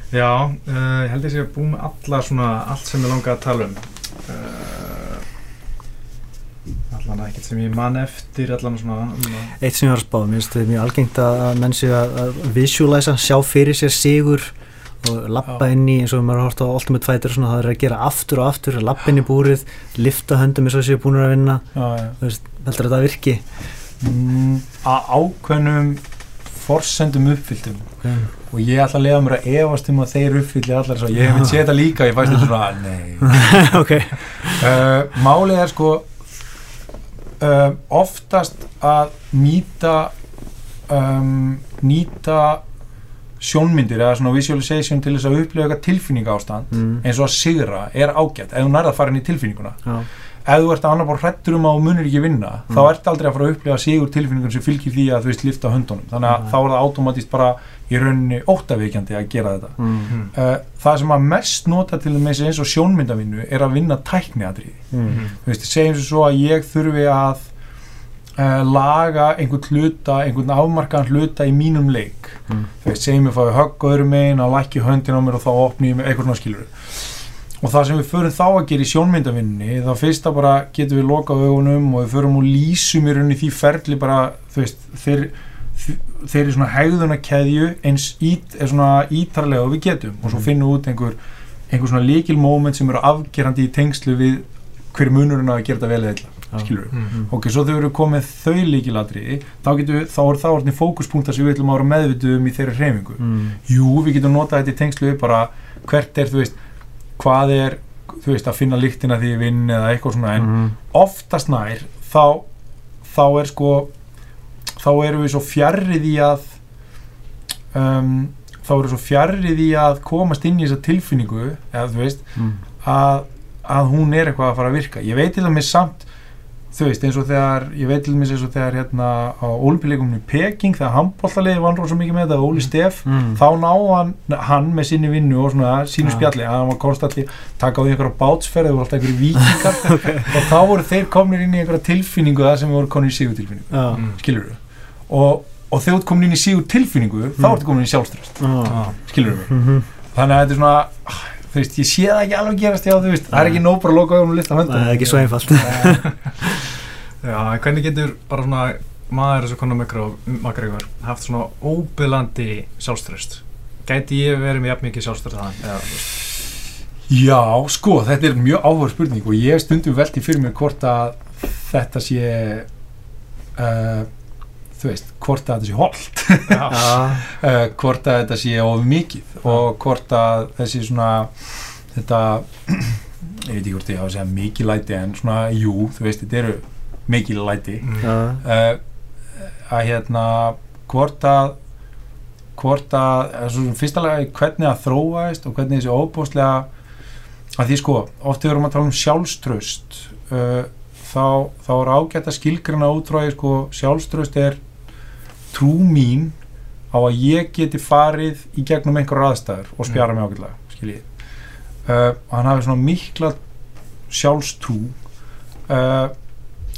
Já. Uh, ég held ég sé að búið með alla svona, allt sem ég langa að tala um uh, allan ekkert sem ég man eftir allan svona um, Eitt sem ég var að spá, mér finnst þetta mjög algengt að að menn séu að, að visualiza, sjá fyrir sér sigur og lappa inn í eins og maður har hort á Ultimate Fighter svona, það er að gera aftur og aftur, lappa inn í búrið, lifta höndum eins og séu búinir að vinna, þú veist, heldur þetta virki? Mm, að ákveðnum forsendum uppfylltum Okay. Og ég ætla að leiða mér að efast um að þeir uppfylli allar svo, ég hef myndi séð þetta líka ég fæst þetta svona, nei ok, uh, málið er sko uh, oftast að nýta um, nýta sjónmyndir eða svona visualization til þess að upplega eitthvað tilfinninga ástand mm. eins og að sigra er ágætt ef þú nærða að fara inn í tilfinninguna já, ef þú ert að annar bara hrættur um að þú munir ekki vinna Mm. þá ert aldrei að fara að upplega sigur tilfinningun sem fylgir því að þú veist lifta höndunum þannig að Mm. þá er það automatist bara í rauninni óttavíkjandi að gera þetta mm. uh, það sem að mest nota til þess eins og sjónmyndavinnu er að vinna tækniatriði Mm. þú veist, segjum svo að ég þurfi að uh, laga einhvern hluta, einhvern afmarkaðan hluta í mínum leik Mm. þú veist, segjum ég fái högg á öðrum megin að lækki höndin á mér og þá opni ég mig eitthvað skilur og það sem við förum þá að gera í sjónmyndavinni þá fyrsta bara getum við lokað augunum og við förum og lýsum í rauninni því ferli bara, þú veist, þeir þeir eru svona hegðunakeðju eins ít, svona ítarlega og við getum og svo Mhm. finnum við út einhver einhver svona líkil moment sem eru afgerandi í tengslu við hver er munurinn að gera þetta vel eða skilur við Mhm. ok, svo þegar við erum komið þau líkilatriði þá getum við, þá er það orðin fókuspunktar sem við ætlum að vera meðvituð um í þeirri hreyfingu Mm. jú, við getum notað þetta í tengslu við bara hvert er, þú veist, hvað er þú veist, að finna lyktina því vinn eða eitthvað svona, en Mm. oftast nær þá, þá er sko þá erum við svo fjarrið í að um, þá erum við svo fjarrið í að komast inn í þessa tilfinningu eða þú veist, Mm. að, að hún er eitthvað að fara að virka ég veit til dæmis samt þú veist eins og þegar, ég veit til dæmis eins og þegar hérna á ólpileikumni Peking þegar handbóltaliði vann rosa mikið með þetta Óli Steff Mm. þá ná hann, hann með sinni vinnu og svona sínu Ja. spjalli, að hann var konstantli taka á því einhverja bátsferði og alltaf einhverju vikingar og þá voru þeir komnir inn í einhverja tilfinningu það sem voru komin í sigur tilfinningu Já. Mm. skilur við og, og þegar þú ert komin inn í sigur tilfinningu þá Mm. ertu komin inn í sjálfströst Já. Já. skilur við, Mhm. þannig að þetta er svona ah, þú veist, ég sé það ekki alveg gerast já, veist, það er ekki nóg bara að loka augunum og lista höndum Það er ekki svo einfalt Já, hvernig getur bara svona maður eins og Conor McGregor haft svona óbyrlandi sjálfströst? Gæti ég verið með jafn mikið sjálfströst veist, Já, sko, þetta er mjög áhuga spurning og ég stundum velti fyrir mér hvort að þetta sé uh, þú veist, hvort að þetta sé holdt já, uh, hvort að þetta sé of mikið og hvort að þessi svona þetta ég veit ekki hvort ég hafa að segja mikið læti en svona, jú, þú veist, þetta eru mikið læti. Já. uh, að hérna hvort að hvort að, sem fyrsta lega hvernig það þróaðist og hvernig þessi óbúslega að því sko, oft þegar við erum að tala um sjálfströst uh, þá, þá er ágætt að skilgrina út frá því sko, sjálfströst er trú mín á að ég geti farið í gegnum einhverjar aðstæður og spjara mig ákveðlega skiljið uh, hann hafi svona mikla sjálfstrú uh,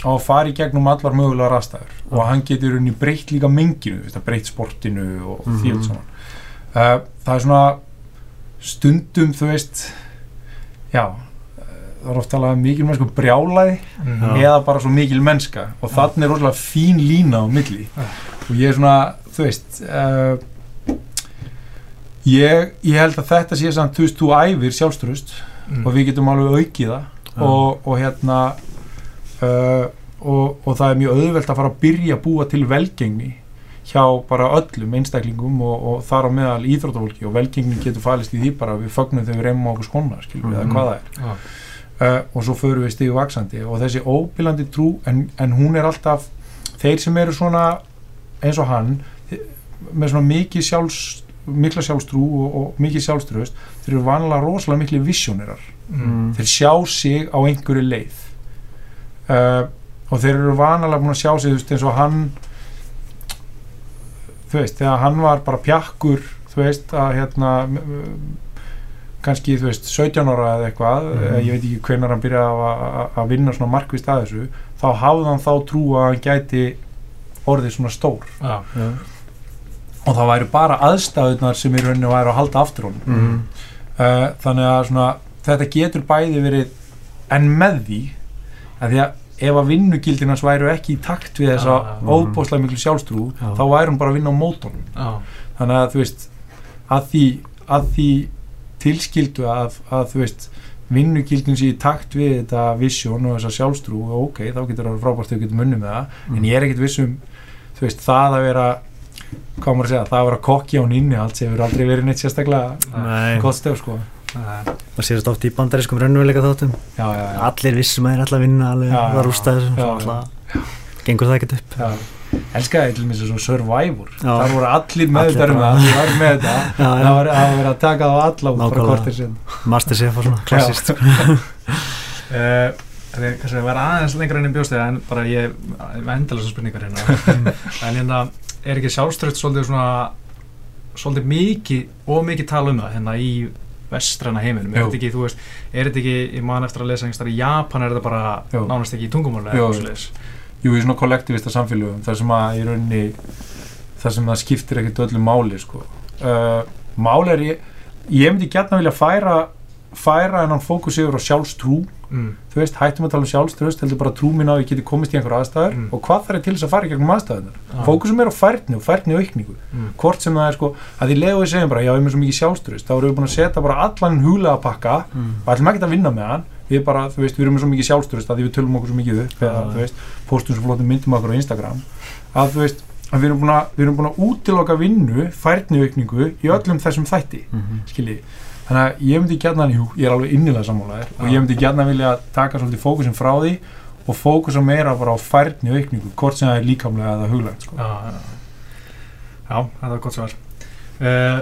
á að fara í gegnum allar mögulegar aðstæður. Og hann getur unni breytt líka menginu, breytt sportinu og mm Mhm. því allt saman. Uh, það er svona stundum þú veist já það er oft talað um mikil mennsku brjálæði Mhm. Já. eða bara svo mikil mennska og þannig er rosalega fín lína á milli og ég er svona, þú veist uh, ég, ég held að þetta sé samt, þú veist, þú æfir sjálfströst Mm. og við getum alveg aukið það og, og hérna uh, og, og það er mjög auðvelt að fara að byrja að búa til velgengni hjá bara öllum einstaklingum og, og þar á meðal íþróttafólki og velgengni getur falist í því bara við fögnum þegar við reymum á okkur skona skilur við Mhm. eða hvað það er. Uh, og svo förum við stígu vaksandi og þessi óbílandi trú en, en hún er alltaf þeir sem eru svona eins og hann eh, með svona mikið sjálfs mikla sjálfstrú og, og mikið sjálfströst þeir eru vanlega rosalega miklu visjónerar Mm. þeir sjá sig á einhverju leið. Uh, og þeir eru vanalega búin að sjá sig þú veist, eins og hann þú veist, þegar hann var bara pjakkur þú veist, að hérna kannski, þú veist, 17 ára eða eitthvað, Mhm. mm. ég veit ekki hvenær hann byrjaði að- vinna svona markvist að þessu, þá hafði hann þá trú að hann gæti orðið svona stór. Já. og það væri bara aðstæðunar sem í rauninni væri að halda aftur honum Mhm. uh, þannig að svona, þetta getur bæði verið en með því að því að ef að vinnugildinans væru ekki í takt við þessa Já, já. óbóðslega miklu sjálfstrú Já. þá væri hún bara að vinna á Já. þannig að þú veist að því, að því tilskildu að, að þú veist vinnugildin sé í takt við þetta vision og þessa sjálfstrú og ok, þá getur það frábært þau getur munni með það en ég er ekkit viss um þú veist, það að vera hvað á maður að segja, það að vera kokki án inni allt sem hefur aldrei verið neitt sérstaklega stef sko. Það sést oft í bandarískum raunveruleika þáttum. Já, já, já. allir vissum að þeir ætla að vinna alveg Já, var alltaf gengur það ekkert upp elskaði til mér svo Survivor. Já. þar voru allir með Allir þetta um bara- það þið varum með þetta það var var verið að taka á alla út Nákvæmlega. kortir sinn. Masterchef og svona klassist það er kannski að vera aðeins lengra enn í bjóstega en bara ég endilega svo spurningar hérna. En hérna er ekki sjálfströkt svolítið svona svolítið mikið og mikið tala um það hérna í vestræna heiminum? Er þetta ekki, þú veist, er þetta ekki ég man eftir að lesa einhverstað í Japan er þetta bara Jú. nánast ekki í tungumáli Jú. í svona kollektivista samfélögum þar sem að í rauninni þar sem það skiptir ekkert öllu máli sko. uh, máli er ég ég myndi gætna vilja færa færa en hann fókus yfir á sjálfstrú mm. þú veist, hættum að tala um sjálfströst heldur bara trú mín á að ég geti komist í einhver aðstæður Mm. og hvað þarf ég til þess að fara í gegnum aðstæðunar Já. fókusum er á færni og færni aukningu Mm. hvort sem það er sko, að því leiðu við segjum bara já, við erum svo mikið sjálfströst, þá erum við búin að setja bara allan huglega pakka Mm. og ætlum ekki að vinna með hann við bara, þú veist, við erum með svo mikið sjálfströst að við tölum okkur svo mikið upp eða, þú veist, postum svo flottum myndum okkur á Instagram að þú veist, að við erum búin að, við erum búin að útiloka vinnu, færniaukningu í öllum þessum þætti, Mhm. skiljið þannig að ég myndi gætna, jú, ég er alveg innilega sammálaðir og ég myndi gætna vilja taka svolítið fókusin frá því og fókusa meira bara á færniaukningu hvort sem það er líkamlega eða huglegt sko. Já, já, já. já, þetta var gott svar. Uh,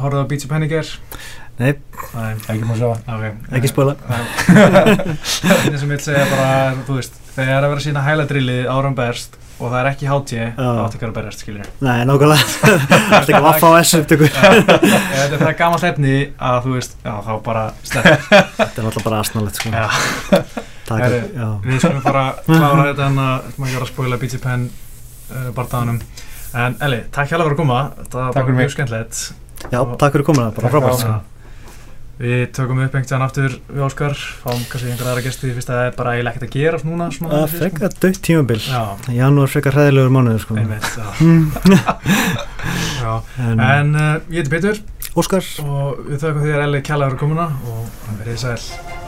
Hóruðu á Beats of Penniger? Nei, Nei, ekki má sjá. Ok. Ekki spóla Það sem ég vil segja bara, er, þú veist, þegar er að vera sína hæladrillið áram berst og það er ekki HT, þá áttu ekki að vera berjast, skiljur. Nei, nákvæmlega Það er ekki vaffa á S upptökur Þetta er það gamalt efni að þú veist, já, þá bara slepp. Þetta er alltaf bara asnalegt sko. Við skulum bara klára þetta en að, maður vera að spóila of Pen uh, barndaganum. En Eli, takk hjálpa fyrir að koma, þetta var mjög skemmtilegt. já, takk fyrir komuna, bara frábært sko. Við tökum upp einhvern veginn aftur við Óskar, fáum kannski einhverja aðra gesti fyrst að það er bara eiginlega ekkert að gera núna. Svona, Það er frekar dött tímabil Já, Janúar frekar hræðilegur mánuður sko. einmitt, já. Mm. já. En, En uh, ég heiti Petur Óskar og við þökkum þér Eli kjælaður komuna og verið sæl.